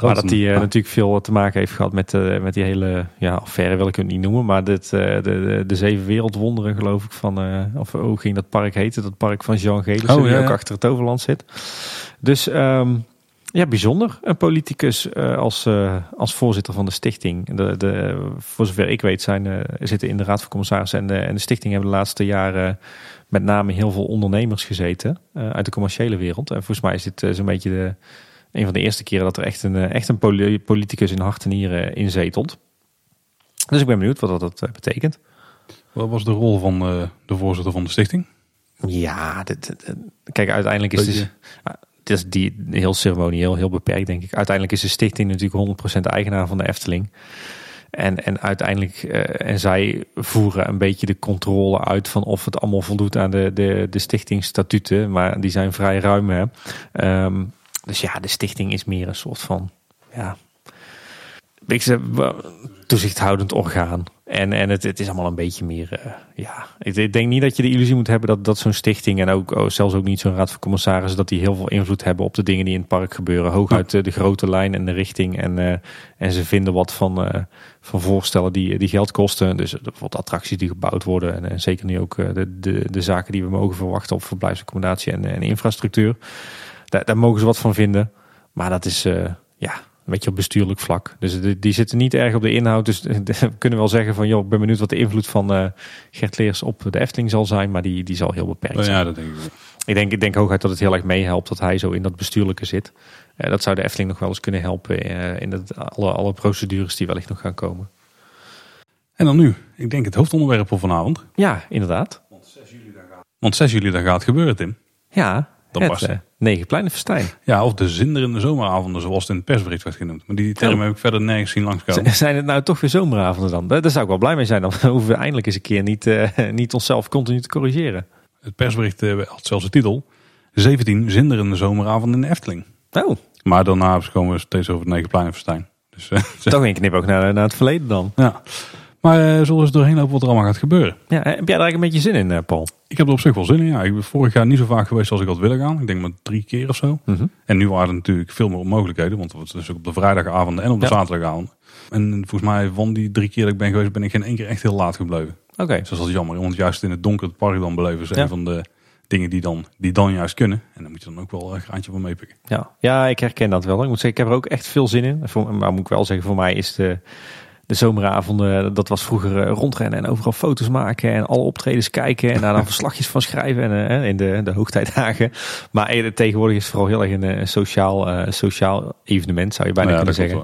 Speaker 2: Maar dat die uh, natuurlijk veel te maken heeft gehad met, uh, met die hele ja, affaire, wil ik het niet noemen. Maar dit, uh, de, de, de, zeven wereldwonderen, geloof ik, van. of hoe ging dat park heten? Dat park van Jean Gelissen, oh, die ja, ook achter het Overland zit. Dus um, ja, bijzonder. Een politicus als, als voorzitter van de stichting. De, de, voor zover ik weet, zijn, zitten in de Raad van Commissarissen en de, en de stichting hebben de laatste jaren met name heel veel ondernemers gezeten uit de commerciële wereld. En volgens mij is dit zo'n beetje de een van de eerste keren dat er echt een, echt een politicus in hart en nieren in zetelt. Dus ik ben benieuwd wat dat eh, betekent.
Speaker 1: Wat was de rol van de voorzitter van de stichting?
Speaker 2: Ja, dit, kijk, uiteindelijk is het, het is die heel ceremonieel, heel beperkt denk ik. Uiteindelijk is de stichting natuurlijk 100% eigenaar van de Efteling. En, en uiteindelijk, uh, en zij voeren een beetje de controle uit van of het allemaal voldoet aan de, de, de stichtingstatuten. Maar die zijn vrij ruim. Hè. Um, dus ja, de stichting is meer een soort van, ja, ik toezichthoudend orgaan. En, en het, het is allemaal een beetje meer, uh, ja. Ik, denk niet dat je de illusie moet hebben dat, dat zo'n stichting en ook oh, zelfs ook niet zo'n raad van commissarissen, dat die heel veel invloed hebben op de dingen die in het park gebeuren. Hooguit uh, de grote lijn en de richting. En, uh, en ze vinden wat van, van voorstellen die, die geld kosten. Dus bijvoorbeeld attracties die gebouwd worden. En, en zeker nu ook de, de, de zaken die we mogen verwachten op verblijfsaccommodatie en, en infrastructuur. Daar, daar mogen ze wat van vinden. Maar dat is ja, een beetje op bestuurlijk vlak. Dus die, die, zitten niet erg op de inhoud. Dus we kunnen wel zeggen van, joh, ik ben benieuwd wat de invloed van uh, Gert Leers op de Efteling zal zijn. Maar die, die zal heel beperkt oh, zijn.
Speaker 1: Ja, dat denk ik
Speaker 2: Ik denk, ik denk hooguit dat het heel erg meehelpt dat hij zo in dat bestuurlijke zit. Uh, dat zou de Efteling nog wel eens kunnen helpen in het, alle, alle procedures die wellicht nog gaan komen.
Speaker 1: En dan nu, ik denk het hoofdonderwerp voor vanavond.
Speaker 2: Ja, inderdaad.
Speaker 1: Want 6 juli dan gaat, Want 6 juli dan gaat gebeuren, Tim.
Speaker 2: Ja, dan het, uh, negen festijn.
Speaker 1: Ja, of de zinderende zomeravonden, zoals het in het persbericht werd genoemd. Maar die term heb ik verder nergens zien langskomen.
Speaker 2: Zijn het nou toch weer zomeravonden dan? Daar zou ik wel blij mee zijn. Dan hoeven we eindelijk eens een keer niet, uh, niet onszelf continu te corrigeren.
Speaker 1: Het persbericht uh, had zelfs de titel. 17 zinderende zomeravonden in de Efteling.
Speaker 2: Oh.
Speaker 1: Maar daarna komen we steeds over het Negenpleinenfestijn.
Speaker 2: Dus, toch een knip ook naar, naar het verleden dan.
Speaker 1: Ja. Maar uh, zullen we eens doorheen lopen wat er allemaal gaat gebeuren?
Speaker 2: Ja, heb jij daar eigenlijk een beetje zin in, uh, Paul?
Speaker 1: Ik heb er op zich wel zin in. Ja. Ik ben vorig jaar niet zo vaak geweest als ik had willen gaan. Ik denk maar drie keer of zo.
Speaker 2: Mm -hmm.
Speaker 1: En nu waren er natuurlijk veel meer mogelijkheden. Want het was dus op de vrijdagavond en op de ja. zaterdagavond. En volgens mij van die drie keer dat ik ben geweest, ben ik geen één keer echt heel laat gebleven.
Speaker 2: Oké. Okay.
Speaker 1: Dus dat is jammer. Want juist in het donker het park dan beleven is ja. een van de dingen die dan, die dan juist kunnen. En dan moet je dan ook wel een graantje van meepikken.
Speaker 2: Ja. ja, ik herken dat wel. Ik moet zeggen, ik heb er ook echt veel zin in. Maar moet ik wel zeggen, voor mij is de de zomeravonden, dat was vroeger eh, rondrennen en overal foto's maken en alle optredens kijken en daar dan verslagjes van schrijven en, uh, in de, de hoogtijdagen. Maar eh, tegenwoordig is het vooral heel erg een, sociaal, uh, sociaal evenement, zou je bijna ja, kunnen zeggen.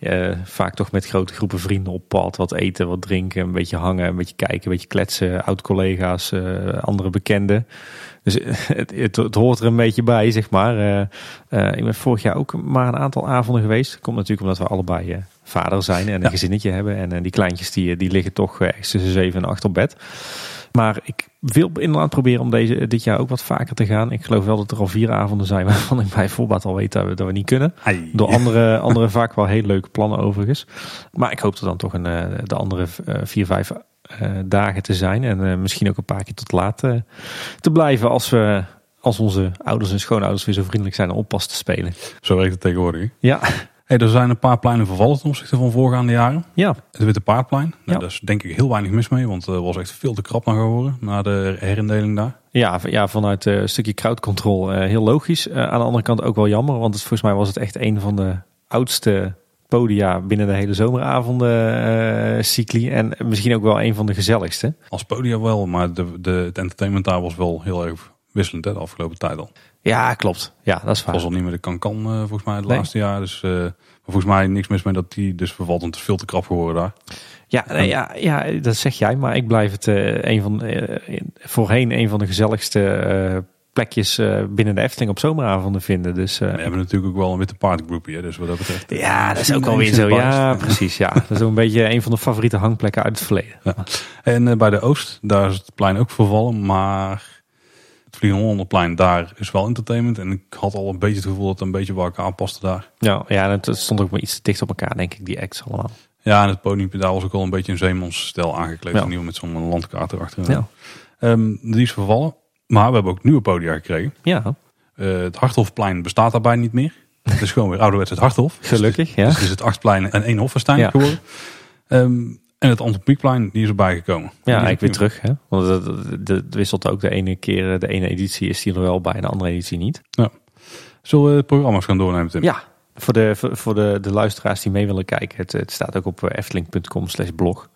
Speaker 2: Uh, vaak toch met grote groepen vrienden op pad, wat eten, wat drinken, een beetje hangen, een beetje kijken, een beetje kletsen, oud-collega's, andere bekenden. Dus het, het, het, hoort er een beetje bij, zeg maar. ik ben vorig jaar ook maar een aantal avonden geweest. Komt natuurlijk omdat we allebei vader zijn en een ja. gezinnetje hebben. En, die kleintjes die, die liggen toch ergens tussen 7 en 8 op bed. Maar ik wil inderdaad proberen om deze, dit jaar ook wat vaker te gaan. Ik geloof wel dat er al vier avonden zijn waarvan ik bij voorbaat al weet dat we, dat we niet kunnen.
Speaker 1: Ai.
Speaker 2: Door andere, andere vaak wel heel leuke plannen overigens. Maar ik hoop er dan toch een, de andere vier, vijf dagen te zijn. En misschien ook een paar keer tot laat te blijven als we als onze ouders en schoonouders weer zo vriendelijk zijn om oppas te spelen.
Speaker 1: Zo werkt het tegenwoordig.
Speaker 2: Ja.
Speaker 1: Hey, er zijn een paar pleinen vervallen ten opzichte van voorgaande jaren.
Speaker 2: Ja.
Speaker 1: Het Witte Paardplein. Nou, ja. Daar is denk ik heel weinig mis mee, want het was echt veel te krap naar geworden na de herindeling daar.
Speaker 2: Ja, ja vanuit een stukje crowdcontrol uh, heel logisch. Uh, aan de andere kant ook wel jammer, want het, volgens mij was het echt een van de oudste podia binnen de hele zomeravonden uh, cycli. En misschien ook wel een van de gezelligste.
Speaker 1: Als podia wel, maar de, de, het entertainment daar was wel heel erg wisselend hè, de afgelopen tijd al.
Speaker 2: Ja, klopt. Ja, dat is waar.
Speaker 1: was al niet meer de kan-kan uh, volgens mij het nee. laatste jaar. Dus uh, volgens mij niks mis mee dat die dus vervalt. Want het is veel te krap geworden daar.
Speaker 2: Ja, nee, ja, ja, dat zeg jij. Maar ik blijf het uh, een van, voorheen een van de gezelligste plekjes binnen de Efteling op zomeravonden vinden. Dus,
Speaker 1: we hebben natuurlijk ook wel een witte paardgroepje. Dus wat dat betreft.
Speaker 2: Ja, dat is ook alweer zo. Ja, precies. Ja, dat is ook een beetje een van de favoriete hangplekken uit het verleden.
Speaker 1: Ja. En bij de Oost, daar is het plein ook vervallen. Maar het Vliegen daar is wel entertainment. En ik had al een beetje het gevoel dat het een beetje bij elkaar paste daar.
Speaker 2: Ja, ja het stond ook wel iets dicht op elkaar, denk ik, die acts allemaal.
Speaker 1: Ja, en het podium daar was ook al een beetje een zeemansstijl aangekleed. Ja. Nieuw met zo'n landkaart erachter.
Speaker 2: Ja.
Speaker 1: Um, die is vervallen. Maar we hebben ook nieuwe podia gekregen.
Speaker 2: Ja.
Speaker 1: Uh, het Harthofplein bestaat daarbij niet meer. Het is gewoon weer ouderwets het Harthof.
Speaker 2: Gelukkig, ja.
Speaker 1: Dus het is het Achtplein en één Hofferstein
Speaker 2: Ja.
Speaker 1: geworden. Ehm, en het Anton Pieckplein, die is erbij gekomen.
Speaker 2: Ja, eigenlijk weer terug. Hè? Want het, het- het wisselt ook de ene keer, de ene editie is die er wel bij, de andere editie niet.
Speaker 1: Zullen we de programma's gaan doornemen, Tim?
Speaker 2: Ja, voor de, voor de, de luisteraars die mee willen kijken, het, het staat ook op eh, efteling.com slash blog.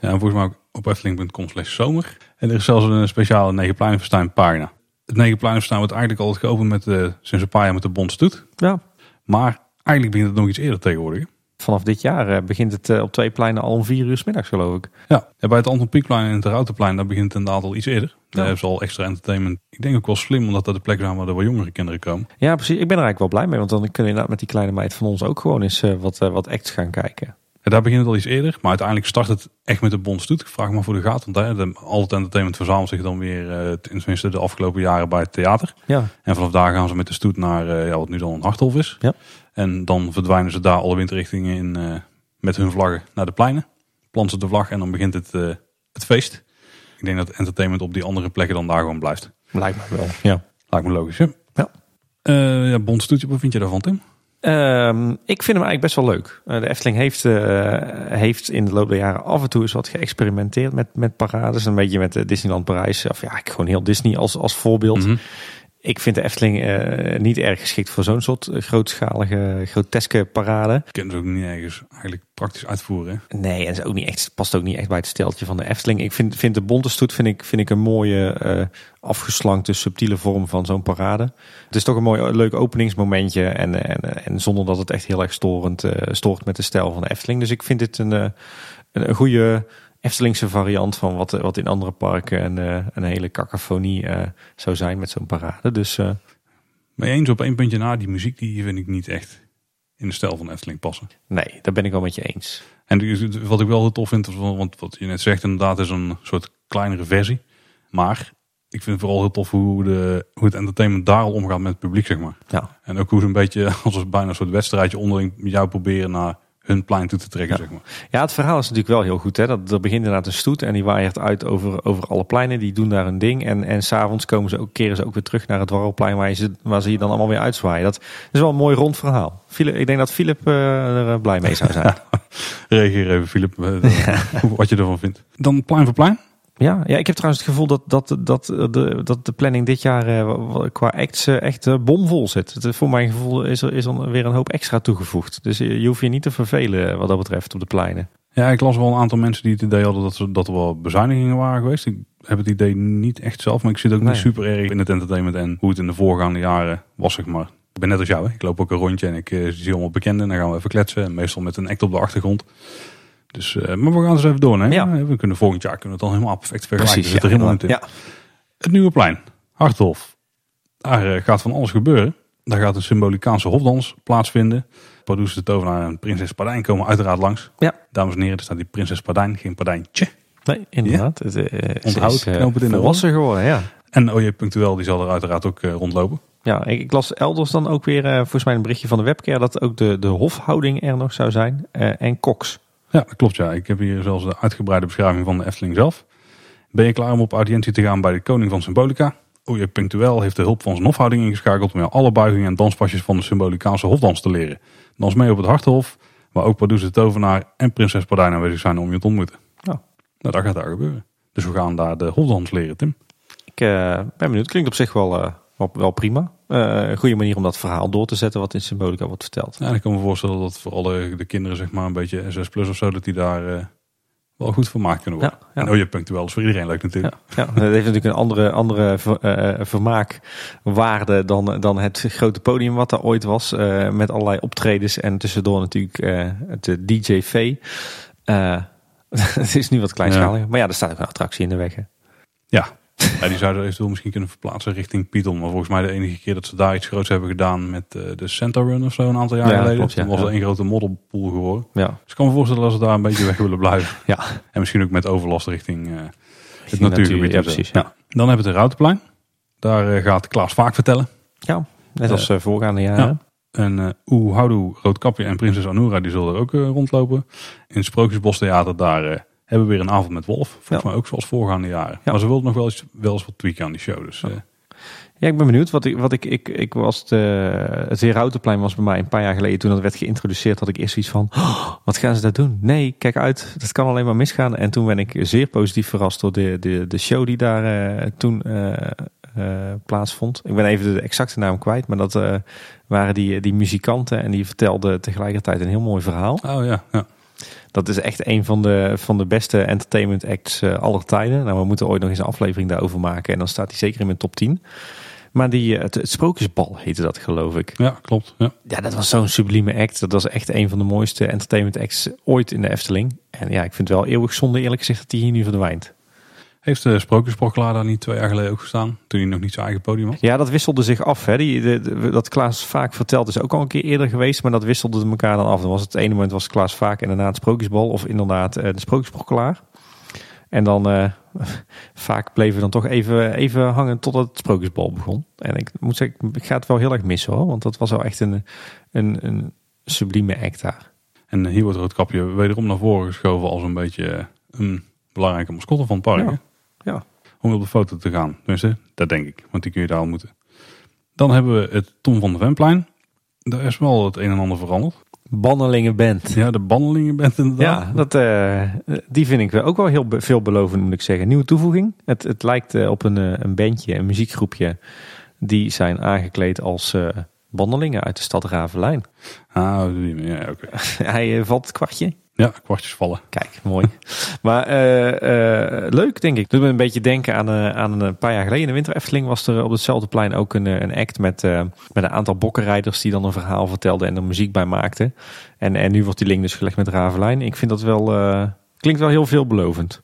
Speaker 1: Ja, en volgens mij ook op efteling.com slash zomer. En er is zelfs een speciale Negenpleinenfestijn pagina. Het Negenpleinenfestijn wordt eigenlijk altijd geopend met, eh, sinds een paar jaar met de Bondstoet.
Speaker 2: Ja,
Speaker 1: Maar eigenlijk begint het nog iets eerder tegenwoordig.
Speaker 2: Vanaf dit jaar eh, begint het eh, op twee pleinen al om vier uur 's middags geloof ik.
Speaker 1: Ja, en bij het Anton Pieckplein en het Routenplein, daar begint het inderdaad al iets eerder. Daar
Speaker 2: Ja.
Speaker 1: hebben ze al extra entertainment. Ik denk ook wel slim, omdat dat de plek zijn waar jongere kinderen komen.
Speaker 2: Ja, precies. Ik ben er eigenlijk wel blij mee, want dan kunnen we inderdaad met die kleine meid van ons ook gewoon eens eh, wat, wat acts gaan kijken.
Speaker 1: En daar begint het al iets eerder, maar uiteindelijk start het echt met de Bondstoet. Ik vraag me maar voor de gaten, want hè, al het entertainment verzamelt zich dan weer, eh, tenminste de afgelopen jaren, bij het theater.
Speaker 2: Ja,
Speaker 1: En vanaf daar gaan ze met de stoet naar ja, wat nu dan een Harthof is.
Speaker 2: Ja.
Speaker 1: En dan verdwijnen ze daar alle windrichtingen in eh, met hun vlaggen naar de pleinen. Planten ze de vlag en dan begint het, eh, het feest. Ik denk dat entertainment op die andere plekken dan daar gewoon blijft.
Speaker 2: lijkt me wel. Ja.
Speaker 1: Lijkt me logisch, hè?
Speaker 2: Ja.
Speaker 1: Eh, ja, Bondstoetje, wat vind je daarvan, Tim?
Speaker 2: Ehm, ik vind hem eigenlijk best wel leuk. Eh, de Efteling heeft, eh, heeft in de loop der jaren af en toe eens wat geëxperimenteerd met, met parades. Een beetje met de Disneyland Parijs. Of ja, ik gewoon heel Disney als, als voorbeeld.
Speaker 1: Mhm.
Speaker 2: Ik vind de Efteling eh, niet erg geschikt voor zo'n soort eh, grootschalige, groteske parade.
Speaker 1: Ik kan het ook niet ergens eigenlijk praktisch uitvoeren. hè?
Speaker 2: Nee, en is ook niet echt, past ook niet echt bij het steltje van de Efteling. Ik vind, vind de bonte stoet vind ik, vind ik een mooie, eh, afgeslankte, subtiele vorm van zo'n parade. Het is toch een mooi, leuk openingsmomentje. En, en, en zonder dat het echt heel erg storend, eh, stoort met de stijl van de Efteling. Dus ik vind dit een, een, een goede Eftelingse variant van wat, wat in andere parken een, eh, een hele cacophonie eh, zou zijn met zo'n parade. Dus eh,
Speaker 1: Maar eens op één puntje na, die muziek die vind ik niet echt in de stijl van Efteling passen.
Speaker 2: nee, daar ben ik wel met je eens.
Speaker 1: En wat ik wel heel tof vind, want wat je net zegt inderdaad is een soort kleinere versie. Maar ik vind het vooral heel tof hoe, de, hoe het entertainment daar al omgaat met het publiek, zeg maar.
Speaker 2: Ja,
Speaker 1: En ook hoe ze een beetje als een bijna een soort wedstrijdje onderling jou proberen naar hun plein toe te trekken, zeg maar.
Speaker 2: Ja, het verhaal is natuurlijk wel heel goed. Hè? Dat, er begint inderdaad een stoet en die waaiert uit over, over alle pleinen. Die doen daar een ding. En, en s'avonds komen ze ook, keren ze ook weer terug naar het warrelplein waar, ze, waar ze je dan allemaal weer uitzwaaien. Dat is wel een mooi rond verhaal. Philip, ik denk dat Philip eh, er eh, blij mee zou zijn.
Speaker 1: Reageer even, Filip, eh, wat je ervan vindt. Dan plein voor plein.
Speaker 2: Ja, ja, ik heb trouwens het gevoel dat, dat, dat, de, dat de planning dit jaar eh, qua acts eh, echt eh, bomvol zit. Het, voor mijn gevoel is er, is er weer een hoop extra toegevoegd. Dus je, je hoeft je niet te vervelen eh, wat dat betreft op de pleinen.
Speaker 1: Ja, ik las wel een aantal mensen die het idee hadden dat, ze, dat er wel bezuinigingen waren geweest. Ik heb het idee niet echt zelf, maar ik zit ook
Speaker 2: Nee.
Speaker 1: niet super erg in het entertainment en hoe het in de voorgaande jaren was, zeg maar. Ik ben net als jou, hè. ik loop ook een rondje en ik eh, zie allemaal bekenden en dan gaan we even kletsen. En meestal met een act op de achtergrond. Dus, eh, maar we gaan eens even door. Hè?
Speaker 2: Ja.
Speaker 1: We kunnen volgend jaar kunnen we het dan helemaal perfect vergelijken.
Speaker 2: Precies, ja.
Speaker 1: Het nieuwe plein, Harthof. Daar eh, gaat van alles gebeuren. Daar gaat een symbolicaanse hofdans plaatsvinden. Pardoes de tovenaar en prinses Pardijn komen uiteraard langs.
Speaker 2: Ja.
Speaker 1: Dames en heren, er staat die prinses Pardijn, geen Pardijntje.
Speaker 2: Nee, inderdaad. Het, eh, ze
Speaker 1: Onthoud,
Speaker 2: is,
Speaker 1: knoop het in de
Speaker 2: volwassen geworden, ja.
Speaker 1: En OJ Punctueel, die zal er uiteraard ook rondlopen.
Speaker 2: Ja, ik, las elders dan ook weer, volgens mij een berichtje van de webcare, dat ook de, de hofhouding er nog zou zijn. en koks.
Speaker 1: Ja, dat klopt ja. Ik heb hier zelfs de uitgebreide beschrijving van de Efteling zelf. Ben je klaar om op audiëntie te gaan bij de koning van Symbolica? OJ Punctueel heeft de hulp van zijn hofhouding ingeschakeld om jou alle buigingen en danspasjes van de Symbolicaanse hofdans te leren. Dans mee op het Hartenhof, waar ook Pardoes de Tovenaar en prinses Pardijn aanwezig zijn om je te ontmoeten.
Speaker 2: Ja.
Speaker 1: Nou, dat gaat daar gebeuren. Dus we gaan daar de hofdans leren, Tim.
Speaker 2: Ik eh, ben benieuwd. Klinkt op zich wel, eh, wel, wel prima. Eh, een goede manier om dat verhaal door te zetten wat in Symbolica wordt verteld.
Speaker 1: Ja, en ik kan me voorstellen dat voor alle de kinderen, zeg maar een beetje SS plus of zo, dat die daar eh, wel goed vermaakt kunnen worden.
Speaker 2: Ja, ja.
Speaker 1: En OJ Punctueel is voor iedereen leuk natuurlijk.
Speaker 2: Ja, ja, dat heeft natuurlijk een andere, andere ver- eh, vermaakwaarde dan, dan het grote podium wat er ooit was. met allerlei optredens en tussendoor natuurlijk het DJ V. Eh, het is nu wat kleinschaliger. Maar ja, er staat ook een attractie in de weg. Hè.
Speaker 1: Ja. Ja, die zouden eventueel misschien kunnen verplaatsen richting Python. Maar volgens mij de enige keer dat ze daar iets groots hebben gedaan met eh, de Santa Run of zo een aantal jaar
Speaker 2: Ja,
Speaker 1: geleden.
Speaker 2: klopt, ja.
Speaker 1: Toen was het één grote modderpool geworden.
Speaker 2: Ja,
Speaker 1: Dus ik kan me voorstellen dat ze daar een beetje weg willen blijven.
Speaker 2: ja.
Speaker 1: En misschien ook met overlast richting eh, het natuurgebied.
Speaker 2: natuur, ja, precies.
Speaker 1: Dan hebben we het Routenplein. Daar eh, gaat Klaas vaak vertellen.
Speaker 2: ja net als voorgaande jaren.
Speaker 1: En eh Oeh Houdoe, Roodkapje en Prinses Anura die zullen er ook rondlopen. In het Sprookjesbos Theater daar hebben we weer een avond met Wolf. Volgens
Speaker 2: Ja.
Speaker 1: mij ook zoals voorgaande jaren.
Speaker 2: Ja.
Speaker 1: Maar ze wilden nog wel eens, wel eens wat tweaken aan die show. Dus eh,
Speaker 2: Ja, ik ben benieuwd. Wat ik, wat ik, ik, ik was de, het Herautenplein was bij mij een paar jaar geleden toen dat werd geïntroduceerd. Had ik eerst iets van, oh, wat gaan ze daar doen? Nee, kijk uit, dat kan alleen maar misgaan. En toen ben ik zeer positief verrast door de, de, de show die daar uh, toen uh, uh, plaatsvond. Ik ben even de exacte naam kwijt, maar dat waren die, die muzikanten en die vertelden tegelijkertijd een heel mooi verhaal.
Speaker 1: Oh ja, ja.
Speaker 2: Dat is echt een van de, van de beste entertainment acts aller tijden. Nou, we moeten ooit nog eens een aflevering daarover maken en dan staat hij zeker in mijn top 10. Maar die, het, het Sprookjesbal heette dat, geloof ik.
Speaker 1: Ja, klopt. Ja,
Speaker 2: ja dat was zo'n sublieme act. Dat was echt een van de mooiste entertainment acts ooit in de Efteling. En ja, ik vind het wel eeuwig zonde, eerlijk gezegd, dat hij hier nu verdwijnt.
Speaker 1: Heeft de Sprookjesbrokkelaar daar niet twee jaar geleden ook gestaan? Toen hij nog niet zijn eigen podium had?
Speaker 2: Ja, dat wisselde zich af. Hè. Die, de, dat Klaas vaak vertelt is ook al een keer eerder geweest. Maar dat wisselde elkaar dan af. Dan was het, het ene moment was Klaas vaak en daarna het Sprookjesbal. Of inderdaad uh, de Sprookjesbrokkelaar. En dan uh, vaak bleven we dan toch even, even hangen totdat het Sprookjesbal begon. En ik moet zeggen, ik ga het wel heel erg missen hoor. Want dat was wel echt een, een, een sublieme act daar.
Speaker 1: En hier wordt Roodkapje wederom naar voren geschoven als een beetje een belangrijke mascotte van het park.
Speaker 2: Ja. Ja.
Speaker 1: Om op de foto te gaan. Tenminste, dat denk ik. Want die kun je daar al moeten. Dan hebben we het Tom van de Venplein. Daar is wel het een en ander veranderd.
Speaker 2: Bannelingenband.
Speaker 1: Ja, de Bannelingenband inderdaad.
Speaker 2: Ja, dat, uh, die vind ik ook wel heel veelbelovend moet ik zeggen. Nieuwe toevoeging. Het, het lijkt uh, op een, uh, een bandje, een muziekgroepje. Die zijn aangekleed als bandelingen uit de stad Ravelijn.
Speaker 1: Ah, ja, oké. Okay.
Speaker 2: Hij valt het kwartje.
Speaker 1: Ja, kwartjes vallen.
Speaker 2: Kijk, mooi. maar uh, uh, leuk, denk ik. Doet me een beetje denken aan, uh, aan een paar jaar geleden. In de Winter Efteling was er op hetzelfde plein ook een, een act met, met een aantal bokkenrijders die dan een verhaal vertelden en er muziek bij maakten. En, en nu wordt die link dus gelegd met Ravelijn. Ik vind dat wel, klinkt wel heel veelbelovend.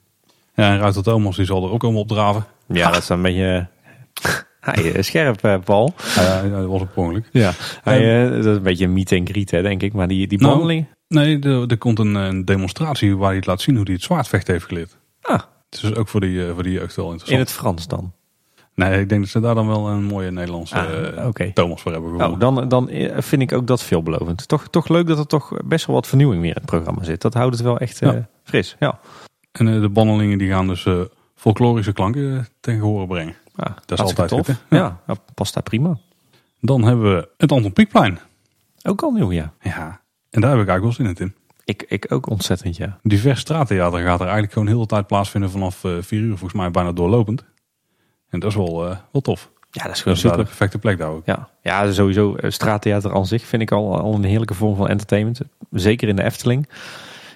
Speaker 1: Ja, en Ruiter Thomas die zal er ook allemaal opdraven.
Speaker 2: Ja, dat is een beetje... Hij scherp, Paul.
Speaker 1: Ja, dat was ongeluk.
Speaker 2: Ja, hij, dat is een beetje een meet and greet, hè, denk ik. Maar die, die behandeling... Nou,
Speaker 1: Nee, er, er komt een, een, demonstratie waar hij het laat zien hoe hij het zwaardvechten heeft geleerd.
Speaker 2: Ah.
Speaker 1: Het is ook voor die, voor die jeugd wel interessant.
Speaker 2: In het Frans dan?
Speaker 1: Nee, ik denk dat ze daar dan wel een mooie Nederlandse ah, okay. Thomas voor hebben
Speaker 2: gewonnen. Oh, dan, dan vind ik ook dat veelbelovend. Toch, toch leuk dat er toch best wel wat vernieuwing meer in het programma zit. Dat houdt het wel echt ja. fris. Ja.
Speaker 1: En de bannelingen die gaan dus folklorische klanken tegen horen brengen.
Speaker 2: Ah,
Speaker 1: dat is altijd
Speaker 2: tof.
Speaker 1: Goed,
Speaker 2: ja. ja, past daar prima.
Speaker 1: Dan hebben we het Anton Pieckplein.
Speaker 2: Ook al nieuw, ja.
Speaker 1: Ja, en daar heb ik eigenlijk wel zin in.
Speaker 2: Ik, ik ook ontzettend, ja.
Speaker 1: Divers straattheater gaat er eigenlijk gewoon heel de tijd plaatsvinden vanaf uh, vier uur, volgens mij bijna doorlopend. En dat is wel, uh, wel tof.
Speaker 2: Ja, dat is gewoon super.
Speaker 1: de perfecte plek daar ook.
Speaker 2: Ja, ja sowieso. Uh, straattheater aan zich vind ik al, al een heerlijke vorm van entertainment. Zeker in de Efteling.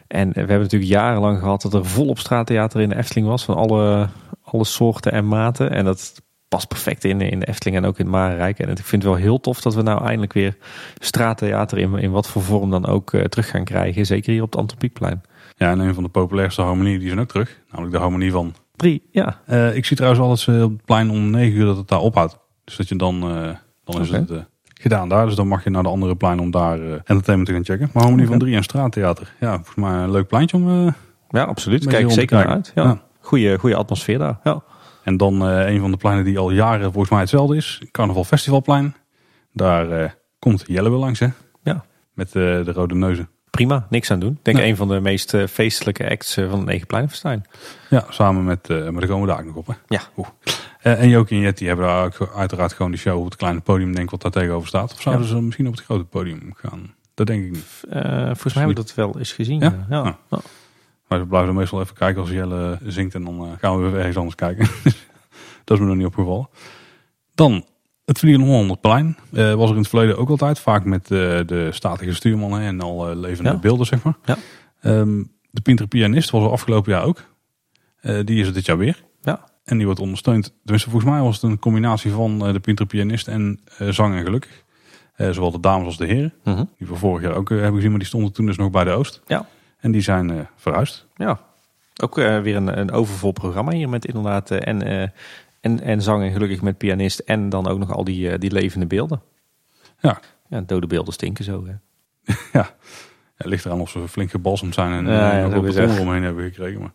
Speaker 2: En we hebben natuurlijk jarenlang gehad dat er volop straattheater in de Efteling was. Van alle, alle soorten en maten. En dat past perfect in, in de Efteling en ook in Marenrijk. En ik vind het wel heel tof dat we nou eindelijk weer straattheater in, in wat voor vorm dan ook uh, terug gaan krijgen. Zeker hier op het Antropiekplein.
Speaker 1: Ja, en een van de populairste harmonieën die zijn ook terug. Namelijk de harmonie van...
Speaker 2: Drie, ja.
Speaker 1: Uh, ik zie trouwens altijd ze op het plein om negen uur dat het daar ophoudt. Dus dat je dan, uh, dan is het gedaan daar. Dus dan mag je naar de andere plein om daar entertainment te gaan checken. Maar harmonie okay. van drie en straattheater. Ja, volgens mij een leuk pleintje om...
Speaker 2: ja, absoluut. Kijk zeker naar uit. Ja. ja. Goeie, goede atmosfeer daar. Ja.
Speaker 1: En dan uh, een van de pleinen die al jaren volgens mij hetzelfde is. Carnaval Festivalplein. Daar uh, komt Jelle weer langs hè.
Speaker 2: Ja.
Speaker 1: Met uh, de rode neuzen.
Speaker 2: Prima, niks aan doen. Ik denk een van de meest feestelijke acts van het Negenpleinfestijn.
Speaker 1: Ja, samen met, maar daar komen we daar ook nog op hè.
Speaker 2: Ja.
Speaker 1: Oeh. en Jokie en Jetty hebben daar ook uiteraard gewoon de show op het kleine podium denk ik wat daar tegenover staat. Of zouden ja. ze misschien op het grote podium gaan? Dat denk ik niet.
Speaker 2: volgens mij hebben we dat wel eens gezien.
Speaker 1: Ja?
Speaker 2: ja.
Speaker 1: Maar we blijven meestal even kijken als Jelle zingt en dan gaan we weer ergens anders kijken. dat is me nog niet opgevallen. Dan het Vliegende Hollanderplein. Uh, was er in het verleden ook altijd. Vaak met uh, de statige stuurmannen en al uh, levende
Speaker 2: ja.
Speaker 1: beelden, zeg maar.
Speaker 2: Ja.
Speaker 1: Um, de Pinter Pianist was er afgelopen jaar ook. die is er dit jaar weer.
Speaker 2: Ja.
Speaker 1: En die wordt ondersteund. Tenminste, volgens mij was het een combinatie van de Pinter Pianist en Zang en Gelukkig. zowel de dames als de heren.
Speaker 2: -huh.
Speaker 1: Die we vorig jaar ook hebben gezien, maar die stonden toen dus nog bij de Oost.
Speaker 2: Ja.
Speaker 1: En die zijn verhuisd.
Speaker 2: Ja, ook uh, weer een, een overvol programma hier met inderdaad uh, en, en, en zang en gelukkig met pianist en dan ook nog al die, die levende beelden.
Speaker 1: Ja.
Speaker 2: ja. Dode beelden stinken zo. Hè.
Speaker 1: ja. Het ligt eraan of ze flink gebalsemd zijn en
Speaker 2: ja, ja,
Speaker 1: wat beton omheen hebben gekregen. Maar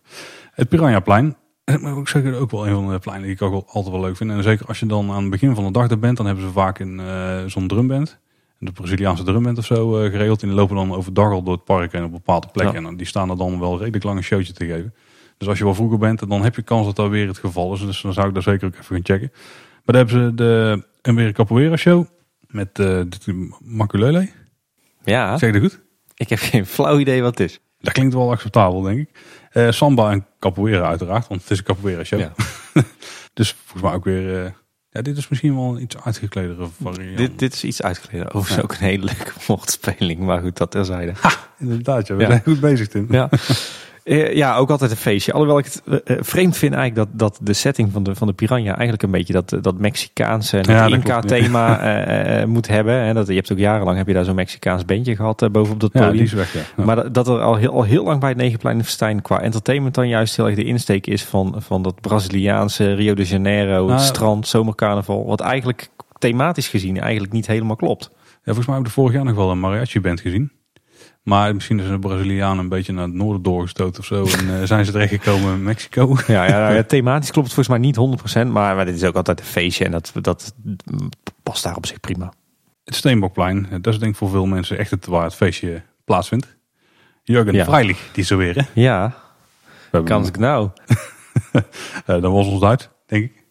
Speaker 1: het Piranhaplein, maar ik zeg ook wel een van de pleinen die ik ook altijd wel leuk vind. En zeker als je dan aan het begin van de dag er bent, dan hebben ze vaak een zo'n drumband de Braziliaanse drumband of zo uh, geregeld. En die lopen dan overdag al door het park en op bepaalde plekken. Ja. En die staan er dan wel redelijk lang een showtje te geven. Dus als je wel vroeger bent, dan heb je kans dat dat weer het geval is. Dus dan zou ik daar zeker ook even gaan checken. Maar daar hebben ze de en weer een capoeira show met uh, Maculele.
Speaker 2: Ja.
Speaker 1: Zeg je dat goed?
Speaker 2: Ik heb geen flauw idee wat het is.
Speaker 1: Dat klinkt wel acceptabel, denk ik. Uh, samba en capoeira uiteraard, want het is een capoeira show. Ja. dus volgens mij ook weer... Ja, dit is misschien wel een iets uitgekledere variant.
Speaker 2: Dit, dit is iets uitgekleder. Overigens ja. ook een hele leuke woordspeling, maar goed, dat terzijde.
Speaker 1: Ha, inderdaad, ja, we zijn goed bezig, Tim.
Speaker 2: Ja. Eh, ja, ook altijd een feestje. Alhoewel ik het uh, vreemd vind eigenlijk dat, dat de setting van de, van de Piranha eigenlijk een beetje dat, dat Mexicaanse ja, Inca-thema uh, moet hebben. En dat, je hebt ook jarenlang heb je daar zo'n Mexicaans bandje gehad bovenop dat podium.
Speaker 1: Ja, die is weg, ja.
Speaker 2: Maar dat, dat, er al heel, al heel lang bij het Negenpleinenfestijn qua entertainment dan juist heel erg de insteek is van, van dat Braziliaanse Rio de Janeiro, het nou, strand, zomercarnaval. Wat eigenlijk thematisch gezien eigenlijk niet helemaal klopt.
Speaker 1: Ja, volgens mij heb ik de vorig jaar nog wel een mariachi band gezien. Maar misschien is de Braziliaan een beetje naar het noorden doorgestoten of zo. En uh, zijn ze terechtgekomen in Mexico.
Speaker 2: Ja, ja, ja, thematisch klopt het volgens mij niet 100%. Maar, maar dit is ook altijd een feestje en dat, dat past daar op zich prima.
Speaker 1: Het Steenbokplein, dat is denk ik voor veel mensen echt het waar het feestje plaatsvindt. Jurgen ja. Freilich, die zo weer hè?
Speaker 2: Ja, kan ik nou.
Speaker 1: uh, dan was ons uit, denk ik.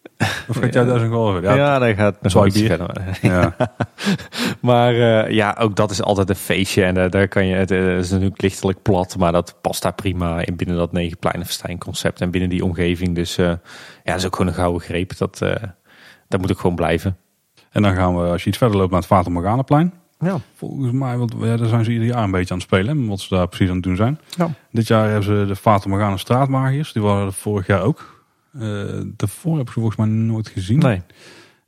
Speaker 1: Of gaat jij daar zo wel
Speaker 2: Ja, ja daar gaat nog wel iets verder. Ja. maar uh, ja, ook dat is altijd een feestje. En uh, daar kan je, het uh, is natuurlijk lichtelijk plat, maar dat past daar prima in binnen dat negen pleinenfestijn concept en binnen die omgeving. Dus ja, dat is ook gewoon een gouden greep. Dat, dat moet ook gewoon blijven.
Speaker 1: En dan gaan we, als je iets verder loopt, naar het Vater Morganaplein. Ja. Volgens mij, want ja, daar zijn ze ieder jaar een beetje aan het spelen, wat ze daar precies aan het doen zijn. Ja. Dit jaar hebben ze de Vater Morgana straatmagiërs, die waren er vorig jaar ook. Uh, daarvoor heb ik ze volgens mij nooit gezien.
Speaker 2: Nee.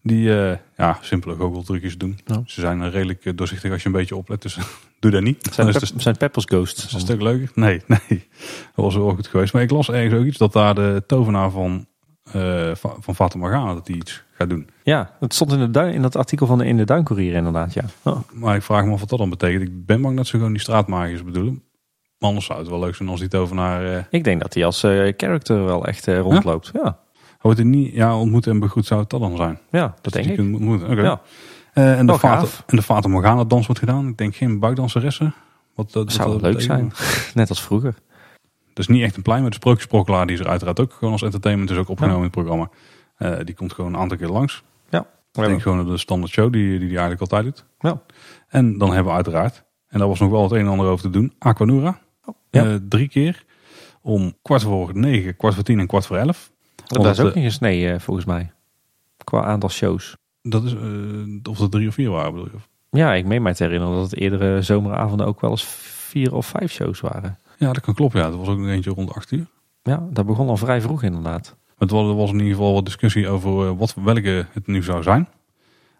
Speaker 1: Die uh, ja, simpele goocheltrucjes doen. Ze zijn redelijk doorzichtig als je een beetje oplet. Dus doe dat niet.
Speaker 2: Zijn, pep zijn Peppers Ghosts?
Speaker 1: is een stuk leuker. Nee, nee. Dat was wel goed geweest. Maar ik las ergens ook iets dat daar de tovenaar van, uh, van Morgana dat hij iets gaat doen.
Speaker 2: Ja, het stond in, de duin, in dat artikel van de In de Duincourier inderdaad, ja.
Speaker 1: Oh. Maar ik vraag me af wat dat dan betekent. Ik ben bang dat ze gewoon die straatmagiërs bedoelen. Maar anders zou het wel leuk zijn als die tovenaar... Uh...
Speaker 2: Ik denk dat hij als uh, character wel echt uh, rondloopt. Ja. ja.
Speaker 1: Wordt hij niet ja, ontmoet en begroet zou het dat dan zijn?
Speaker 2: Ja, dat, dat denk ik.
Speaker 1: Oké. Ja. en, de vater, en de Morgana dans wordt gedaan. Ik denk geen buikdanseressen.
Speaker 2: Wat, dat zou dat leuk zijn. Net als vroeger.
Speaker 1: Dat is niet echt een plein, maar de sprookjesprokkelaar die is er uiteraard ook gewoon als entertainment is ook opgenomen in het programma. die komt gewoon een aantal keer langs.
Speaker 2: Ja.
Speaker 1: Ik denk gewoon de standaard show die, die die eigenlijk altijd doet.
Speaker 2: Ja.
Speaker 1: En dan hebben we uiteraard, en daar was nog wel het een en ander over te doen, Aquanura. Ja. Uh, drie keer. Om kwart voor negen, kwart voor tien en kwart voor elf.
Speaker 2: Dat is ook niet gesneden uh, volgens mij. Qua aantal shows.
Speaker 1: Dat is uh, of er drie of vier waren bedoel je?
Speaker 2: Ja, ik meen mij te herinneren dat het eerdere zomeravonden ook wel eens vier of vijf shows waren.
Speaker 1: Ja, dat kan kloppen. Ja, dat was ook nog eentje rond acht uur.
Speaker 2: Ja, dat begon al vrij vroeg inderdaad.
Speaker 1: Het was, er was in ieder geval wat discussie over wat, welke het nu zou zijn.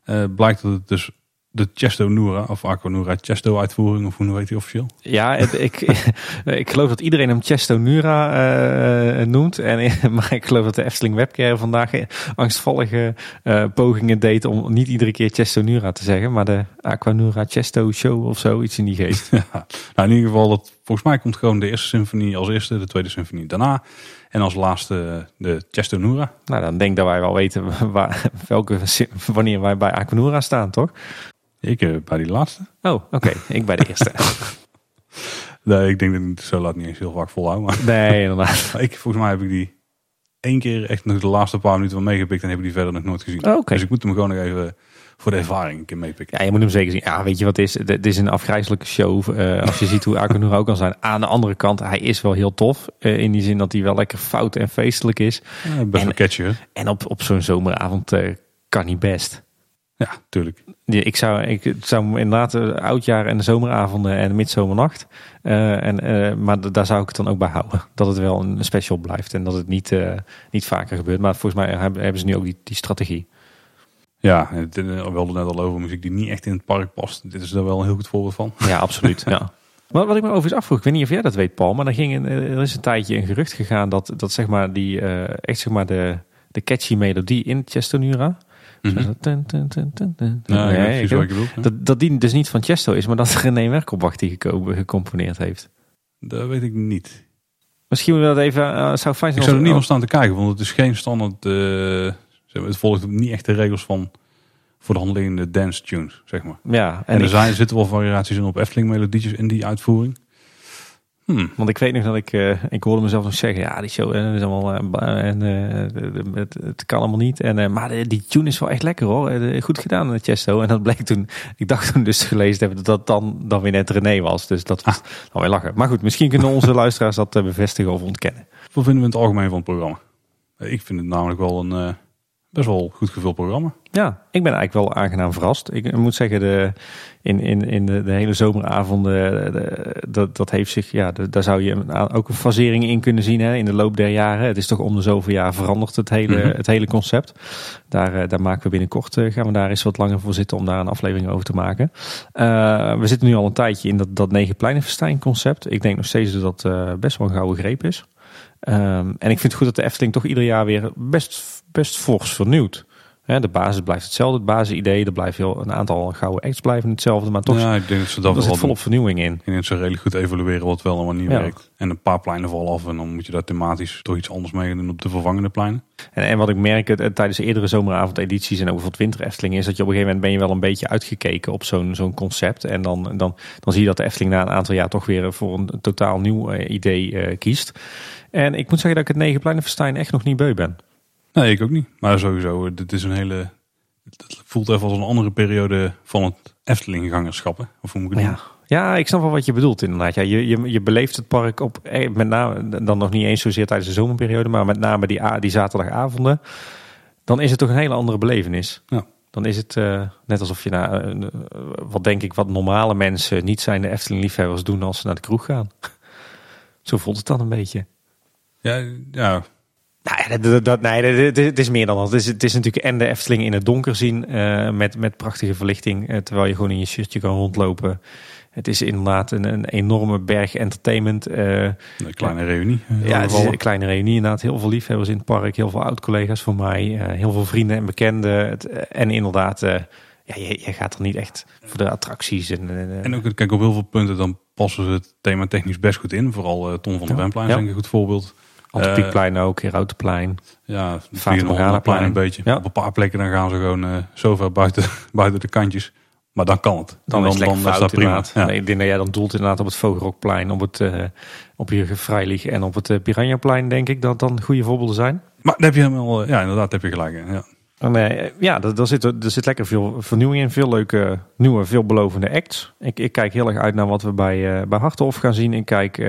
Speaker 1: Uh, blijkt dat het dus de Chesto Nura of Aquanura Chesto uitvoering of hoe weet hij officieel?
Speaker 2: Ja, ik, ik geloof dat iedereen hem Chesto Nura uh, noemt. En, maar ik geloof dat de Efteling Webcare vandaag angstvallige uh, pogingen deed om niet iedere keer Chesto Nura te zeggen. Maar de Aquanura Chesto Show of zo, iets in die geest.
Speaker 1: Ja, nou in ieder geval, dat, volgens mij komt gewoon de eerste symfonie als eerste, de tweede symfonie daarna. En als laatste de Chesto Nura.
Speaker 2: Nou, dan denk dat wij wel weten waar, welke, wanneer wij bij Aquanura staan, toch?
Speaker 1: Ik uh, bij die laatste.
Speaker 2: Oh, oké. ik bij de eerste.
Speaker 1: nee, ik denk dat ik zo laat niet eens heel vaak volhouden. Maar
Speaker 2: nee, inderdaad.
Speaker 1: ik, volgens mij heb ik die één keer echt nog de laatste paar minuten van meegepikt en heb ik die verder nog nooit gezien.
Speaker 2: Oh, okay.
Speaker 1: Dus ik moet hem gewoon nog even voor de ervaring een keer meepikken.
Speaker 2: Ja, je moet hem zeker zien. Ja, weet je wat het is? Dit is een afgrijzelijke show. Uh, als je ziet hoe Aquanura ook kan zijn. Aan de andere kant, hij is wel heel tof. Uh, in die zin dat hij wel lekker fout en feestelijk is.
Speaker 1: Ja, best wel catchy.
Speaker 2: En op, op zo'n zomeravond uh, kan hij best.
Speaker 1: Ja, tuurlijk.
Speaker 2: ik zou, ik zou inderdaad de oudjaar en de zomeravonden en midzomernacht. Uh, en, uh, maar daar zou ik het dan ook bij houden. Dat het wel een special blijft en dat het niet, niet vaker gebeurt. Maar volgens mij hebben ze nu ook die, die strategie.
Speaker 1: Ja, we hadden net al over muziek die niet echt in het park past. Dit is er wel een heel goed voorbeeld van.
Speaker 2: Ja, absoluut. ja. Maar wat ik me overigens afvroeg, ik weet niet of jij dat weet Paul, maar er, ging er is een tijdje een gerucht gegaan dat, dat zeg maar die, echt zeg maar de, de catchy melodie in Chestonura dat, die dus niet van Chesto is, maar dat René Werkelbach die gecomponeerd heeft.
Speaker 1: Dat weet ik niet.
Speaker 2: Misschien we dat even, uh, zou fijn zijn.
Speaker 1: Ik zou er niet van staan te kijken, want het is geen standaard, uh, het volgt niet echt de regels van voor de hand liggende dance tunes, zeg maar.
Speaker 2: Ja,
Speaker 1: en, er zijn, zitten wel variaties in op Efteling melodietjes in die uitvoering. Hmm.
Speaker 2: Want ik weet nog dat ik, eh, ik hoorde mezelf nog zeggen, ja, die show eh, is allemaal, eh, en, het, het kan allemaal niet. En, maar die tune is wel echt lekker hoor. Goed gedaan, Chesto. En dat bleek toen, ik dacht toen dus gelezen te hebben dat dat dan, dan weer net René was. Dus dat was dan weer lachen. Maar goed, misschien kunnen onze luisteraars dat bevestigen of ontkennen.
Speaker 1: Wat vinden we in het algemeen van het programma? Ik vind het namelijk wel een best wel goed gevuld programma.
Speaker 2: Ja, ik ben eigenlijk wel aangenaam verrast. Ik moet zeggen, de, in, in, in de, de hele zomeravonden, de- dat, dat heeft zich, ja, de- daar zou je een ook een fasering in kunnen zien hè, in de loop der jaren. Het is toch om de zoveel jaar veranderd, het hele,
Speaker 1: Mhm.
Speaker 2: het hele concept. Daar, eh, daar maken we binnenkort, eh, gaan we daar eens wat langer voor zitten om daar een aflevering over te maken. Eh, we zitten nu al een tijdje in dat, dat negen pleinenfestijn concept. Ik denk nog steeds dat dat eh, best wel een gouden greep is. Ehm, en ik vind het goed dat de Efteling toch ieder jaar weer best, best fors vernieuwt. Hè, de basis blijft hetzelfde, het basisidee. Er blijven heel, een aantal gouden acts blijven hetzelfde. Maar toch
Speaker 1: ja, ik denk dat ze dat
Speaker 2: er
Speaker 1: wel
Speaker 2: zit volop vernieuwing in.
Speaker 1: Ik denk dat ze redelijk goed evalueren wat wel en wat niet
Speaker 2: Ja.
Speaker 1: werkt. En een paar pleinen vallen af en dan moet je daar thematisch toch iets anders mee doen op de vervangende pleinen.
Speaker 2: En, en wat ik merk eh, tijdens de eerdere zomeravondedities en ook bijvoorbeeld winter Efteling is dat je op een gegeven moment ben je wel een beetje uitgekeken op zo'n zo'n concept. En dan, dan, dan zie je dat de Efteling na een aantal jaar toch weer voor een totaal nieuw eh, idee eh, kiest. En ik moet zeggen dat ik het Negenpleinenfestijn echt nog niet beu ben.
Speaker 1: Nee, ik ook niet. Maar sowieso, dit is een hele... Het voelt even als een andere periode van het Efteling-gangerschap. hè? Of hoe moet ik het
Speaker 2: Ja.
Speaker 1: noemen?
Speaker 2: Ja, ik snap wel wat je bedoelt inderdaad. Ja, je, je, je beleeft het park op, eh, met name, dan nog niet eens zozeer tijdens de zomerperiode, maar met name die, die zaterdagavonden. Dan is het toch een hele andere belevenis.
Speaker 1: Ja.
Speaker 2: Dan is het eh, net alsof je naar, eh, wat denk ik, wat normale mensen niet zijn de Efteling-liefhebbers doen als ze naar de kroeg gaan. Zo voelt het dan een beetje.
Speaker 1: Ja, ja,
Speaker 2: Nou dat, dat, nee, het is- meer dan dat. Het is, het is natuurlijk en de Efteling in het donker zien eh, met, met prachtige verlichting. eh, terwijl je gewoon in je shirtje kan rondlopen. Het is inderdaad een, een enorme berg entertainment. eh,
Speaker 1: een kleine reunie.
Speaker 2: ja, het is
Speaker 1: vallen.
Speaker 2: een kleine reunie inderdaad. Heel veel liefhebbers in het park. Heel veel oud-collega's voor mij. heel veel vrienden en bekenden. Het, en inderdaad, ja, je, je gaat er niet echt voor de attracties. En, en,
Speaker 1: En ook, kijk, op heel veel punten dan passen ze het thema technisch best goed in. Vooral Ton van der
Speaker 2: Ja.
Speaker 1: Wemplein is een goed voorbeeld.
Speaker 2: Antropiekplein ook, Herautenplein.
Speaker 1: Ja, het
Speaker 2: Fata
Speaker 1: Vliegende
Speaker 2: Morgana
Speaker 1: Hondenplein
Speaker 2: plein.
Speaker 1: een beetje.
Speaker 2: Ja.
Speaker 1: Op een paar plekken dan gaan ze gewoon eh, zo ver buiten, buiten de kantjes. Maar dan kan het.
Speaker 2: Dan,
Speaker 1: En
Speaker 2: is
Speaker 1: dan
Speaker 2: fout
Speaker 1: dat prima. Ja.
Speaker 2: Nee, ik denk dat jij dan doelt inderdaad op het Vogelrokplein, op het uh, op je Vrijlig en op het uh, Piranhaplein, denk ik, dat dan goede voorbeelden zijn.
Speaker 1: Maar daar heb je helemaal, eh, ja, inderdaad heb je gelijk. in, Ja.
Speaker 2: En, uh, ja, daar zit, er zit lekker veel vernieuwing in. Veel leuke, nieuwe, veelbelovende acts. Ik, ik kijk heel erg uit naar wat we bij, uh, bij Hartenhof gaan zien. Ik kijk uh,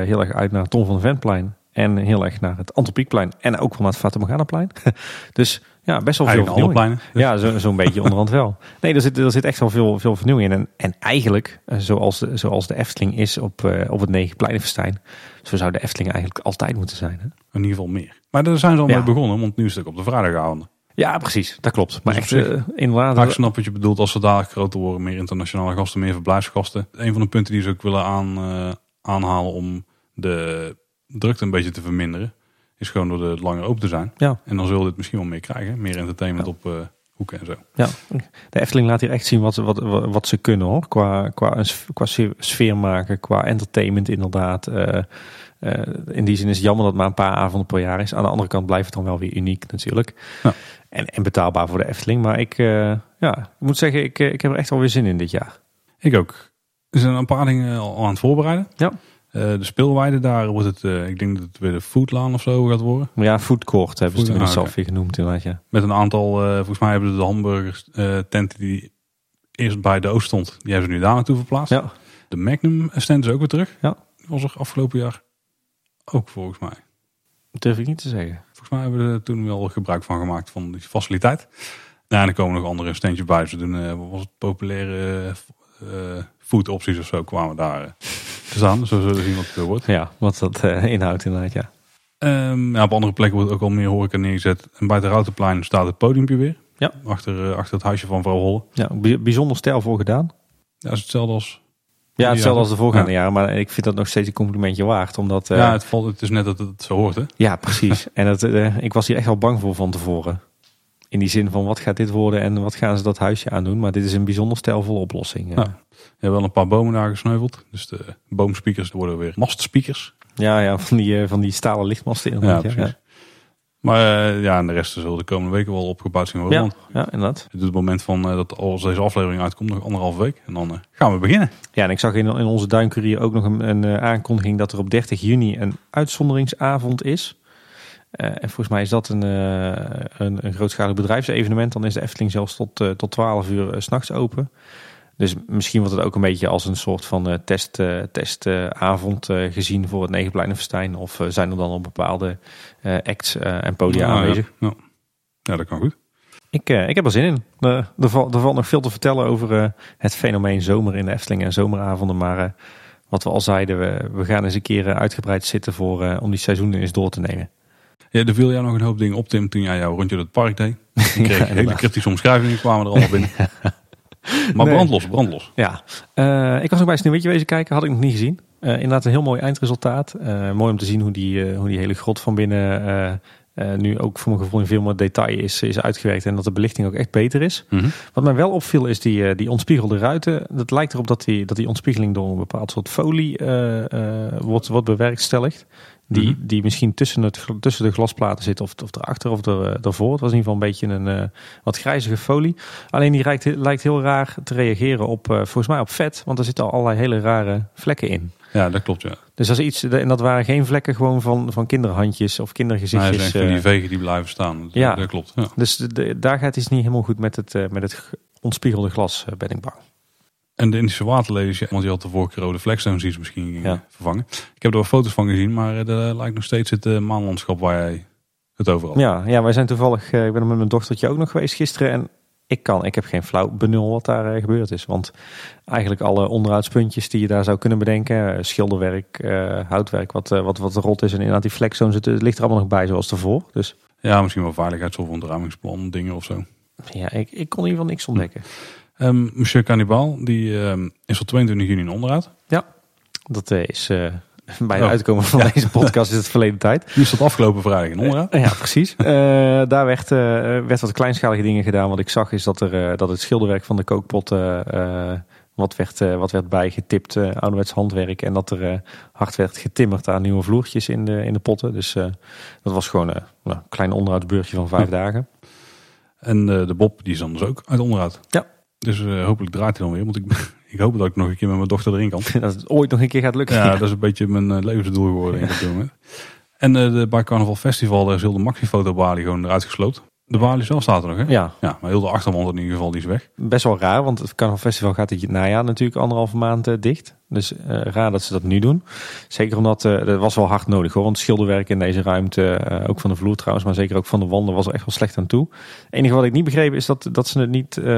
Speaker 2: heel erg uit naar Tom van de Ventplein. En heel erg naar het Antropiekplein. En ook wel naar het Fata Morganaplein. dus ja, best wel veel
Speaker 1: alle pleinen.
Speaker 2: Dus. Ja, zo'n zo beetje onderhand wel. Nee, er zit, er zit echt wel veel, veel vernieuwing in. En, en eigenlijk, uh, zoals, de, zoals de Efteling is op, uh, op het Negenpleinenfestijn... zo zou de Efteling eigenlijk altijd moeten zijn. Hè?
Speaker 1: In ieder geval meer. Maar daar zijn ze al ja. mee begonnen, want nu is het ook op de vrijdagavond.
Speaker 2: Ja, precies. Dat klopt. Maar dus echt, uh, inderdaad...
Speaker 1: Ik snap wat je bedoelt als ze dadelijk groter worden. Meer internationale gasten, meer verblijfsgasten. Een van de punten die ze ook willen aan, uh, aanhalen om de drukte een beetje te verminderen... is gewoon door de langer open te zijn.
Speaker 2: Ja.
Speaker 1: En dan zullen we dit misschien wel meer krijgen. Meer entertainment ja. op uh, hoeken en zo.
Speaker 2: Ja, de Efteling laat hier echt zien wat, wat, wat ze kunnen hoor. Qua, qua, qua sfeer maken, qua entertainment inderdaad. Uh, uh, in die zin is het jammer dat het maar een paar avonden per jaar is. Aan de andere kant blijft het dan wel weer uniek natuurlijk.
Speaker 1: Ja.
Speaker 2: En, en betaalbaar voor de Efteling. Maar ik, ja, ik moet zeggen, ik, ik heb er echt wel weer zin in dit jaar.
Speaker 1: Ik ook. Er zijn een paar dingen al aan het voorbereiden.
Speaker 2: Ja.
Speaker 1: Uh, de speelweide, daar wordt het, uh, ik denk dat het weer de foodlaan of zo gaat worden.
Speaker 2: Ja, foodcourt hebben food, ze het ah, zelf weer genoemd inderdaad, ja.
Speaker 1: Met een aantal, uh, volgens mij hebben ze de hamburgers tenten die eerst bij de Oost stond, die hebben ze nu daar naartoe verplaatst.
Speaker 2: Ja.
Speaker 1: De Magnum stand is ook weer terug.
Speaker 2: Ja.
Speaker 1: Die was er afgelopen jaar ook volgens mij.
Speaker 2: Dat durf ik niet te zeggen.
Speaker 1: Volgens mij hebben we er toen wel gebruik van gemaakt van die faciliteit. Nou, en er komen nog andere standjes bij. Ze doen, uh, wat was het, populaire food opties of zo kwamen daar uh, te staan. Zo zullen we zien wat het wordt.
Speaker 2: Ja, wat dat inhoudt inderdaad, ja.
Speaker 1: Um, ja. Op andere plekken wordt ook al meer horeca neergezet. En bij het Routenplein staat het podiumpje weer.
Speaker 2: Ja.
Speaker 1: Achter, achter het huisje van vrouw Holle.
Speaker 2: Ja, bijzonder stijlvol gedaan.
Speaker 1: Ja, is hetzelfde als...
Speaker 2: Ja, hetzelfde als de voorgaande ja. jaren. Maar ik vind dat nog steeds een complimentje waard. Omdat,
Speaker 1: ja, het, valt, het is net dat het zo hoort, hè?
Speaker 2: Ja, precies. en uh, ik was hier echt wel bang voor van tevoren. In die zin van, wat gaat dit worden en wat gaan ze dat huisje aandoen? Maar dit is een bijzonder stijlvolle oplossing.
Speaker 1: Ja. Je hebt wel een paar bomen daar gesneuveld. Dus de boomspeakers worden weer mastspeakers.
Speaker 2: Ja, ja van, die, uh, van die stalen lichtmasten inderdaad.
Speaker 1: Ja,
Speaker 2: ja.
Speaker 1: Maar uh, ja, en de rest zullen de komende weken wel opgebouwd zijn worden.
Speaker 2: Ja, ja, inderdaad.
Speaker 1: Het is het moment van uh, dat als deze aflevering uitkomt, nog anderhalf week. En dan uh, gaan we beginnen.
Speaker 2: Ja, en ik zag in, in onze duinkurier ook nog een, een aankondiging dat er op 30 juni een uitzonderingsavond is. En volgens mij is dat een, een, een grootschalig bedrijfsevenement. Dan is de Efteling zelfs tot, tot 12 uur s s'nachts open. Dus misschien wordt het ook een beetje als een soort van test, testavond gezien voor het Negenpleinenfestijn. Of zijn er dan op bepaalde acts en podia
Speaker 1: ja,
Speaker 2: aanwezig?
Speaker 1: Ja. ja. dat kan goed.
Speaker 2: Ik, ik heb er zin in. er, valt, er valt nog veel te vertellen over het fenomeen zomer in de Efteling en zomeravonden. Maar wat we al zeiden, we, we gaan eens een keer uitgebreid zitten voor, om die seizoenen eens door te nemen.
Speaker 1: Ja, er viel jou nog een hoop dingen op, Tim, toen jij jouw rondje door het park deed. Je kreeg hele cryptische omschrijvingen, kwamen er allemaal binnen. Maar nee. brandlos, brandlos.
Speaker 2: Ja, uh, ik was nog bij Sneeuwwitje wezen kijken, had ik nog niet gezien. Uh, inderdaad een heel mooi eindresultaat. Uh, mooi om te zien hoe die, hoe die hele grot van binnen nu ook voor mijn gevoel in veel meer detail is, is uitgewerkt. En dat de belichting ook echt beter is.
Speaker 1: Mm -hmm.
Speaker 2: Wat mij wel opviel is die, die ontspiegelde ruiten. Het lijkt erop dat die, dat die ontspiegeling door een bepaald soort folie wordt, wordt bewerkstelligd. Die, mm -hmm. die misschien tussen, het, tussen de glasplaten zit, of, of erachter of er, ervoor. Het was in ieder geval een beetje een uh, wat grijzige folie. Alleen die lijkt, lijkt heel raar te reageren op, uh, volgens mij op vet, want er zitten al allerlei hele rare vlekken in.
Speaker 1: Ja, dat klopt, ja.
Speaker 2: Dus dat is iets, en dat waren geen vlekken gewoon van, van kinderhandjes of kindergezichtjes.
Speaker 1: Nee, zijn van die vegen die blijven staan.
Speaker 2: Ja,
Speaker 1: dat klopt. Ja.
Speaker 2: Dus de, daar gaat iets niet helemaal goed met het, uh, met het ontspiegelde glas, ben ik bang.
Speaker 1: En de Indische waterlelies, want die had de vorige keer rode flagstones die ze misschien ja. vervangen. Ik heb er wel foto's van gezien, maar er lijkt nog steeds het maanlandschap waar jij het over had.
Speaker 2: Ja, ja wij zijn toevallig, ik ben er met mijn dochtertje ook nog geweest gisteren. En ik kan, ik heb geen flauw benul wat daar gebeurd is. Want eigenlijk alle onderhoudspuntjes die je daar zou kunnen bedenken, schilderwerk, houtwerk, wat, wat, wat rot is en inderdaad die flexzone zit, ligt er allemaal nog bij zoals ervoor. Dus.
Speaker 1: Ja, misschien wel veiligheids- of ontruimingsplan, dingen of zo.
Speaker 2: Ja, ik, ik kon in ieder geval niks ontdekken.
Speaker 1: Um, Monsieur Cannibal, die um, is op 22 juni in onderhoud.
Speaker 2: Ja, dat is bij het oh. uitkomen van ja. deze podcast is het verleden tijd.
Speaker 1: Die is tot afgelopen vrijdag in onderhoud.
Speaker 2: Uh, ja, precies. Uh, daar werd, uh, werd wat kleinschalige dingen gedaan. Wat ik zag is dat, er, dat het schilderwerk van de kookpotten wat, werd, wat werd bijgetipt, ouderwets handwerk. En dat er hard werd getimmerd aan nieuwe vloertjes in de, in de potten. Dus dat was gewoon een klein onderhoudsbeurtje van vijf dagen.
Speaker 1: En de Bob die is dan dus ook uit onderhoud.
Speaker 2: Ja.
Speaker 1: Dus hopelijk draait hij dan weer. Want ik, ik hoop dat ik nog een keer met mijn dochter erin kan.
Speaker 2: dat het ooit nog een keer gaat lukken.
Speaker 1: Ja, dat is een beetje mijn uh, levensdoel geworden. Ja. In en uh, de, bij Carnaval Festival daar is heel de Maxi-foto balie gewoon eruit gesloopt. De balie zelf staat er nog, hè?
Speaker 2: Ja.
Speaker 1: ja. Maar heel de achterwand in ieder geval die is weg.
Speaker 2: Best wel raar, want het Carnaval Festival gaat dit najaar natuurlijk anderhalve maand uh, dicht. Dus uh, raar dat ze dat nu doen. Zeker omdat, uh, dat was wel hard nodig hoor. Want schilderwerk in deze ruimte, ook van de vloer trouwens, maar zeker ook van de wanden, was er echt wel slecht aan toe. Het enige wat ik niet begreep is dat, dat ze het niet op de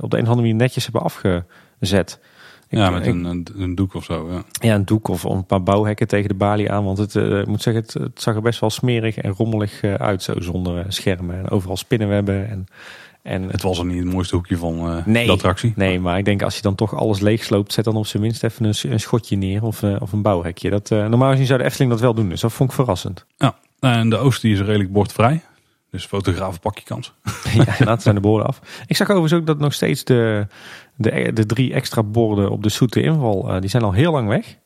Speaker 2: een of andere manier netjes hebben afgezet.
Speaker 1: Ja, met een, een, een, doek of zo. Ja.
Speaker 2: ja, een doek of een paar bouwhekken tegen de balie aan. Want het, uh, ik moet zeggen, het, het, zag er best wel smerig en rommelig uh, uit. Zo zonder uh, schermen en overal spinnenwebben. En, en,
Speaker 1: het was er niet het mooiste hoekje van
Speaker 2: nee,
Speaker 1: de attractie.
Speaker 2: Nee, maar ik denk als je dan toch alles leeg sloopt, zet dan op zijn minst even een, een schotje neer of, of een bouwhekje. Dat, normaal gezien zou de Efteling dat wel doen, dus dat vond ik verrassend.
Speaker 1: Ja, en de oost die is redelijk bordvrij. Dus fotografen pak je kans.
Speaker 2: ja, dat zijn de borden af. Ik zag overigens ook dat nog steeds de, de, de drie extra borden op de zoete inval, uh, die zijn al heel lang weg.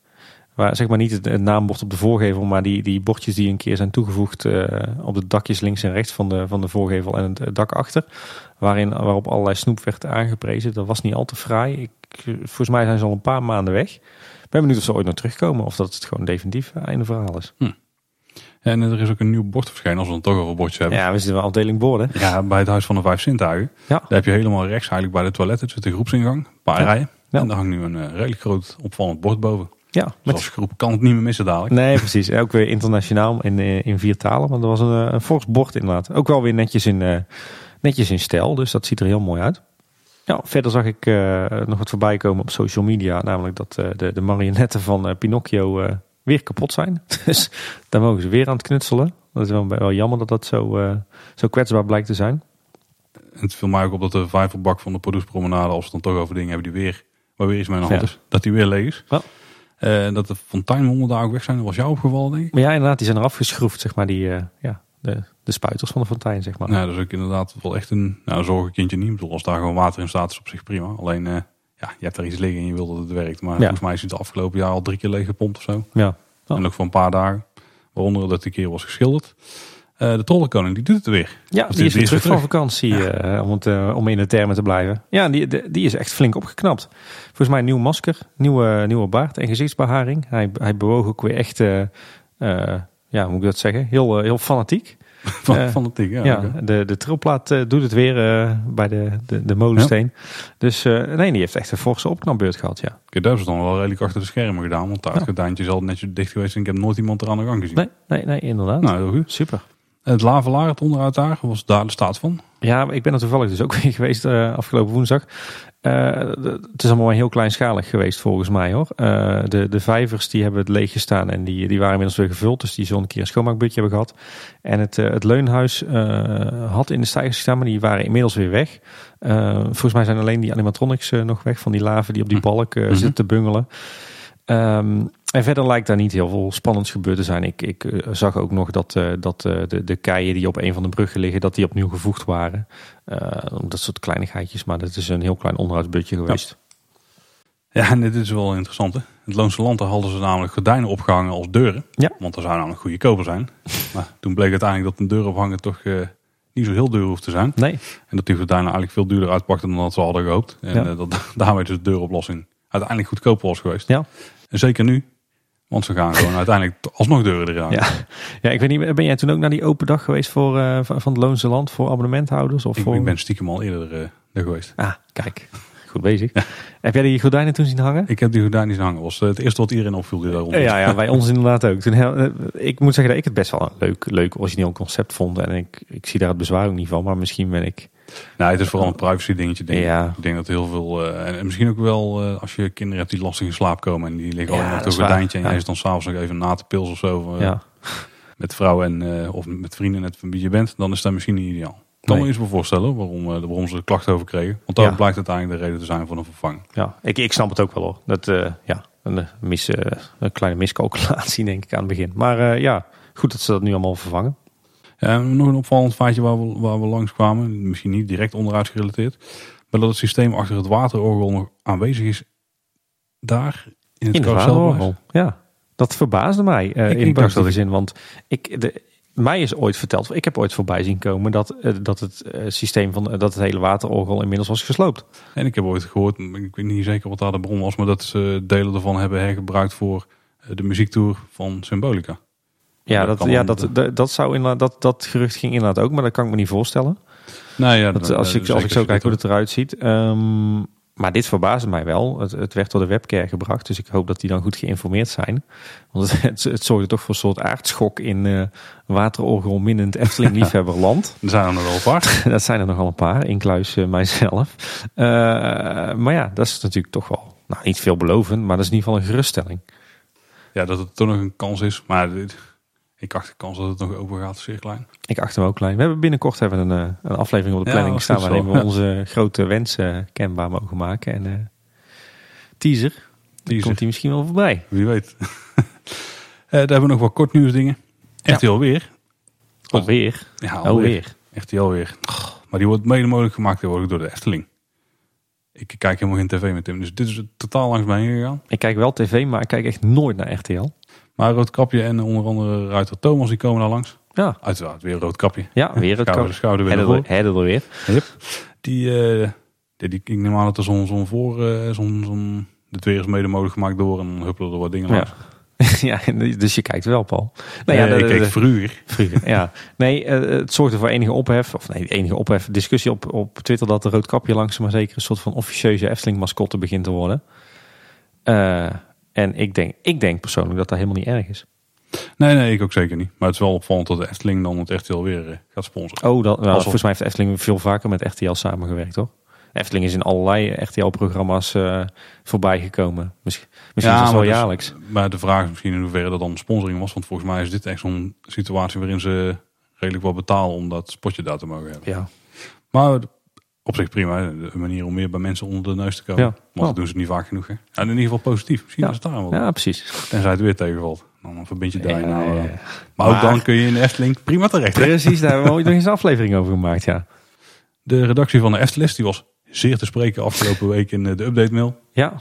Speaker 2: Waar, zeg maar niet het, naambord op de voorgevel, maar die, die bordjes die een keer zijn toegevoegd uh, op de dakjes links en rechts van de, van de voorgevel en het, het dak achter. Waarin, waarop allerlei snoep werd aangeprezen. Dat was niet al te fraai. Ik, volgens mij zijn ze al een paar maanden weg. Ik ben benieuwd of ze ooit nog terugkomen of dat het gewoon definitief einde verhaal is.
Speaker 1: Hm. En er is ook een nieuw bord verschenen als we dan toch over bordjes hebben.
Speaker 2: Ja, we zitten wel afdeling borden.
Speaker 1: Ja, bij het Huis van de Vijf Zintuigen.
Speaker 2: Ja.
Speaker 1: Daar heb je helemaal rechts eigenlijk bij de toiletten zit de groepsingang. Een paar ja. rijen. Ja. En daar hangt nu een uh, redelijk groot opvallend bord boven.
Speaker 2: Ja.
Speaker 1: Dus met... als groep kan het niet meer missen dadelijk.
Speaker 2: Nee, precies. Ook weer internationaal in, in vier talen. Maar er was een, een fors bord inderdaad. Ook wel weer netjes in, uh, netjes in stijl. Dus dat ziet er heel mooi uit. Ja, verder zag ik uh, nog wat voorbij komen op social media. Namelijk dat de, de marionetten van Pinocchio weer kapot zijn. Dus daar mogen ze weer aan het knutselen. Dat is wel, wel jammer dat dat zo, uh, zo kwetsbaar blijkt te zijn.
Speaker 1: Het viel mij ook op dat de vijverbak van de productpromenade, als we dan toch over dingen hebben die weer, waar weer iets mee aan de hand
Speaker 2: Ja.
Speaker 1: is, dat die weer leeg is.
Speaker 2: Ja.
Speaker 1: Uh, dat de fonteinmonden daar ook weg zijn, dat was jou opgevallen denk ik.
Speaker 2: Maar ja, inderdaad, die zijn eraf geschroefd, zeg maar, die, uh, ja, de, de spuiters van de fontein, zeg maar.
Speaker 1: Ja, dat is ook inderdaad wel echt een nou, zorgenkindje niet. Ik bedoel, als daar gewoon water in staat is op zich prima. Alleen, ja, je hebt er iets liggen en je wil dat het werkt. Maar
Speaker 2: Ja.
Speaker 1: volgens mij is het de afgelopen jaar al drie keer leeg gepompt of zo.
Speaker 2: Ja. Oh.
Speaker 1: En ook voor een paar dagen. Waaronder dat die keer was geschilderd. Eh, de Trollenkoning, die doet het weer.
Speaker 2: Ja, die is weer terug van vakantie, eh, om, het, eh, om in de termen te blijven. Ja, die, de- die is echt flink opgeknapt. Volgens mij een nieuw masker, nieuwe, nieuwe baard en gezichtsbeharing. Hij, hij bewoog ook weer echt, ja, hoe moet ik dat zeggen, heel, heel fanatiek.
Speaker 1: Van,
Speaker 2: Eh,
Speaker 1: van het ding, ja.
Speaker 2: Ja, de, de trilplaat eh, doet het weer eh, bij de, de, de molensteen. Dus eh, nee, die heeft echt een forse opknapbeurt gehad, ja.
Speaker 1: Oké, dat is dan wel redelijk achter de schermen gedaan. Want daar het
Speaker 2: Ja.
Speaker 1: gordijntje is al netjes dicht geweest. En ik heb nooit iemand er aan de gang gezien.
Speaker 2: Nee, nee, nee, inderdaad.
Speaker 1: Nou, heel goed.
Speaker 2: Super.
Speaker 1: Het lavelaar, het onderuit daar, was daar de staat van.
Speaker 2: Ja, ik ben er toevallig dus ook weer geweest eh, afgelopen woensdag. Eh, het is allemaal maar heel kleinschalig geweest volgens mij hoor. Eh, de, de vijvers die hebben het leeg gestaan en die, die waren inmiddels weer gevuld. Dus die zullen een keer een schoonmaakbudje hebben gehad. En het, het leunhuis had in de stijgers gestaan, maar die waren inmiddels weer weg. Volgens mij zijn alleen die animatronics nog weg van die laven die op die balk eh,
Speaker 1: Mhm.
Speaker 2: zitten te bungelen. Ehm, en verder lijkt daar niet heel veel spannends gebeurd te zijn. Ik, ik eh, zag ook nog dat, eh, dat eh, de, de keien die op een van de bruggen liggen, dat die opnieuw gevoegd waren. Dat soort kleinigheidjes, maar dat is een heel klein onderhoudsbudget geweest.
Speaker 1: Ja, en dit is wel interessant. Hè? Het Loonse Land, hadden ze namelijk gordijnen opgehangen als deuren.
Speaker 2: Ja.
Speaker 1: Want er zou namelijk goede koper zijn. maar toen bleek uiteindelijk dat een deur ophangen toch niet zo heel duur hoeft te zijn.
Speaker 2: Nee,
Speaker 1: En dat die gordijnen eigenlijk veel duurder uitpakten dan dat ze hadden gehoopt. En
Speaker 2: Ja.
Speaker 1: dat daarmee dus de deuroplossing uiteindelijk goedkoper was geweest.
Speaker 2: Ja.
Speaker 1: En zeker nu. Want ze gaan gewoon uiteindelijk alsnog deuren eraan.
Speaker 2: Ja. ja, ik weet niet, ben jij toen ook naar die open dag geweest voor, eh, van het Loonse Land voor abonnementhouders? Of
Speaker 1: Ik,
Speaker 2: voor...
Speaker 1: ik ben stiekem al eerder er geweest.
Speaker 2: Ah, kijk, goed bezig. Heb jij die gordijnen toen zien hangen?
Speaker 1: Ik heb die gordijnen zien hangen. was eh, het eerste wat iedereen opviel die daar rond was.
Speaker 2: Ja, ja, bij ons inderdaad ook. Toen, ik moet zeggen dat ik het best wel een leuk, leuk origineel concept vond. En ik, ik zie daar het bezwaar ook niet van. Maar misschien ben ik...
Speaker 1: Nee, het is vooral een privacy dingetje. Denk ik.
Speaker 2: Ja.
Speaker 1: ik denk dat heel veel... eh, en, en misschien ook wel eh, als je kinderen hebt die lastig in slaap komen. En die liggen
Speaker 2: Ja,
Speaker 1: op
Speaker 2: dat
Speaker 1: een gordijntje. En
Speaker 2: Ja.
Speaker 1: je is dan s'avonds nog even na te pils of zo. eh,
Speaker 2: ja.
Speaker 1: Met vrouw en, of met vrienden net van wie je bent. Dan is dat misschien niet ideaal. Kan
Speaker 2: Nee.
Speaker 1: me eens wel voorstellen waarom, waarom ze er klachten over kregen. Want
Speaker 2: Ja.
Speaker 1: blijkt uiteindelijk de reden te zijn voor een vervanging.
Speaker 2: Ja, ik, ik snap het ook wel hoor. Dat, ja, een, mis, een kleine miscalculatie denk ik aan het begin. Maar ja, goed dat ze dat nu allemaal vervangen.
Speaker 1: En nog een opvallend feitje waar we, waar we langs kwamen. Misschien niet direct onderuit gerelateerd. Maar dat het systeem achter het waterorgel nog aanwezig is. Daar in het
Speaker 2: In de. Ja, dat verbaasde mij eh,
Speaker 1: Ik-
Speaker 2: in
Speaker 1: ik
Speaker 2: positieve
Speaker 1: dat-
Speaker 2: zin. Want ik, de, mij is ooit verteld, ik heb ooit voorbij zien komen dat, eh, dat het eh, systeem van dat het hele waterorgel inmiddels was gesloopt.
Speaker 1: En ik heb ooit gehoord, ik weet niet zeker wat daar de bron was, maar dat ze delen ervan hebben hergebruikt voor de muziektour van Symbolica.
Speaker 2: Ja,
Speaker 1: Dat
Speaker 2: ja dat, dat, dat zou inderdaad, dat, dat gerucht ging inderdaad ook, maar dat kan ik me niet voorstellen.
Speaker 1: Nou ja,
Speaker 2: Dat, als, ik, als ik zo kijk hoe het eruit ziet. Ehm, maar dit verbaasde mij wel. Het, het werd door de webcare gebracht, dus ik hoop dat die dan goed geïnformeerd zijn. Want het, het, het zorgde toch voor een soort aardschok in eh waterorgel minnend Efteling liefhebberland.
Speaker 1: Er zijn er nog wel een paar.
Speaker 2: dat zijn er nogal een paar, incluis eh, mijzelf. Eh, maar ja, dat is natuurlijk toch wel nou, niet veelbelovend, maar dat is in ieder geval een geruststelling.
Speaker 1: Ja, dat het toch nog een kans is. Maar dit- ik acht de kans dat het nog open gaat, zeer klein.
Speaker 2: Ik achter hem ook klein. We hebben binnenkort hebben een, eh, een aflevering op de planning staan waarin we onze grote wensen kenbaar mogen maken. En eh, teaser,
Speaker 1: Teaser.
Speaker 2: komt die misschien wel voorbij.
Speaker 1: Wie weet. Eh, daar hebben we nog wat kort nieuws dingen.
Speaker 2: Ja.
Speaker 1: RTL weer.
Speaker 2: Alweer.
Speaker 1: Ja,
Speaker 2: Alweer.
Speaker 1: RTL weer. Maar die wordt mede mogelijk gemaakt door de Efteling. Ik kijk helemaal geen tv met hem. Dus dit is totaal langs mij heen gegaan.
Speaker 2: Ik kijk wel tv, maar ik kijk echt nooit naar RTL.
Speaker 1: Maar Roodkapje en onder andere Ruiter Thomas die komen daar langs.
Speaker 2: Ja,
Speaker 1: Uiteraard weer Roodkapje.
Speaker 2: ja weer het
Speaker 1: Schouder, weer
Speaker 2: Herder er weer.
Speaker 1: Yep. Die, eh, die, die, ik neem aan dat er zo'n zo'n voor, eh, zo'n, zo'n, het weer is mede mogelijk gemaakt door en dan huppelen er wat dingen
Speaker 2: Ja.
Speaker 1: langs.
Speaker 2: ja, dus je kijkt wel, Paul. Nou
Speaker 1: ja,
Speaker 2: de-
Speaker 1: ik
Speaker 2: de-
Speaker 1: vroeger.
Speaker 2: Vroeger, ja. Nee, eh, het zorgde voor enige ophef, of nee, enige ophef, discussie op, op Twitter dat de Roodkapje langzaam maar zeker een soort van officieuze Efteling-mascotte begint te worden. Eh, en ik denk, ik denk persoonlijk dat dat helemaal niet erg is.
Speaker 1: Nee, nee, ik ook zeker niet. Maar het is wel opvallend dat de Efteling dan het RTL weer eh, gaat sponsoren.
Speaker 2: Oh, dat, nou,
Speaker 1: Alsof-
Speaker 2: volgens mij heeft Efteling veel vaker met RTL samengewerkt, toch? Efteling is in allerlei RTL-programma's eh voorbij gekomen. Misschien, misschien
Speaker 1: Ja,
Speaker 2: zelfs wel
Speaker 1: maar dus-
Speaker 2: jaarlijks.
Speaker 1: Maar de vraag is misschien in hoeverre dat dan sponsoring was. Want volgens mij is dit echt zo'n situatie waarin ze redelijk wat betalen om dat spotje daar te mogen hebben.
Speaker 2: Ja.
Speaker 1: Maar op zich prima. Een manier om meer bij mensen onder de neus te komen.
Speaker 2: Ja.
Speaker 1: Want
Speaker 2: Oh.
Speaker 1: dat doen ze niet vaak genoeg. Hè? En in ieder geval positief. Misschien
Speaker 2: Ja.
Speaker 1: is het daar wel.
Speaker 2: ja, precies.
Speaker 1: Tenzij het weer tegenvalt. Dan verbind je daar
Speaker 2: Ja,
Speaker 1: nou.
Speaker 2: ja,
Speaker 1: eh. Maar ook
Speaker 2: Maar-
Speaker 1: dan kun je in de Efteling prima terecht. hè?
Speaker 2: Precies, daar hebben we ooit nog eens een aflevering over gemaakt, ja.
Speaker 1: De redactie van de Eftelist die was zeer te spreken afgelopen week in eh, de update mail.
Speaker 2: Ja,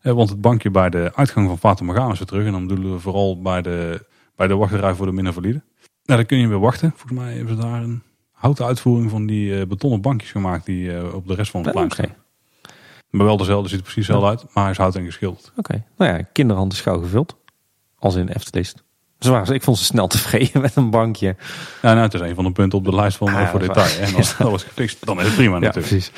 Speaker 1: Eh, Want het bankje bij de uitgang van Fata Morgana is weer terug. En dan bedoelen we vooral bij de, bij de wachtrij voor de minder valide. Nou, dan kun je weer wachten. Volgens mij hebben ze daar een houten uitvoering van die eh, betonnen bankjes gemaakt die eh, op de rest van het plein staan. Maar wel dezelfde, ziet er precies hetzelfde uit, maar hij is hout en geschilderd.
Speaker 2: oké. Nou ja, kinderhand is gauw gevuld. Als in Eftelist. Zwaar, ik vond ze snel tevreden met een bankje.
Speaker 1: Ja, nou, het is een van de punten op de lijst van
Speaker 2: Ah,
Speaker 1: voor detail. En als dat was gefixt, dan is het prima
Speaker 2: Ja,
Speaker 1: natuurlijk.
Speaker 2: precies.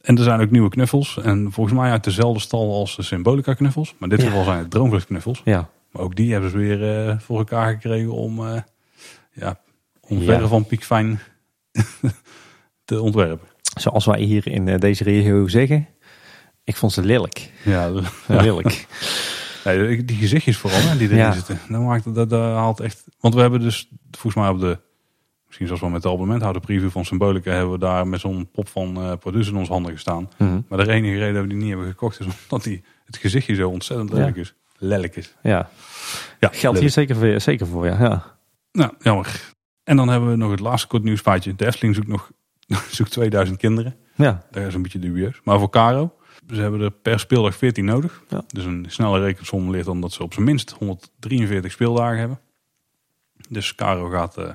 Speaker 1: En er zijn ook nieuwe knuffels. En volgens mij uit dezelfde stal als de Symbolica knuffels. Maar in dit geval zijn het Droomvlucht knuffels.
Speaker 2: Ja,
Speaker 1: Maar ook die hebben ze weer eh, voor elkaar gekregen om, eh ja, om verre van piekfijn te ontwerpen.
Speaker 2: zoals wij hier in eh, deze regio zeggen. Ik vond ze lelijk.
Speaker 1: Ja,
Speaker 2: Lelijk.
Speaker 1: nee, die gezichtjes vooral hè, die erin
Speaker 2: Ja.
Speaker 1: zitten. Dat, maakt, dat, dat haalt echt... Want we hebben dus volgens mij op de... Misschien zoals we met de abonnementhouder preview van Symbolica... hebben we daar met zo'n pop van eh producer in onze handen gestaan.
Speaker 2: Mhm.
Speaker 1: Maar de enige reden dat we die niet hebben gekocht is omdat die, het gezichtje zo ontzettend lelijk is. Lelijk is.
Speaker 2: Ja,
Speaker 1: Ja,
Speaker 2: geldt hier zeker voor, zeker voor ja. ja.
Speaker 1: Nou, jammer. En dan hebben we nog het laatste kort nieuwsfeitje. De Efteling zoekt nog zoekt 2000 kinderen.
Speaker 2: Ja,
Speaker 1: Dat is een beetje dubieus. Maar voor Caro, ze hebben er per speeldag 14 nodig.
Speaker 2: Ja.
Speaker 1: Dus een snelle rekensom leert dan dat ze op zijn minst 143 speeldagen hebben. Dus Caro gaat eh,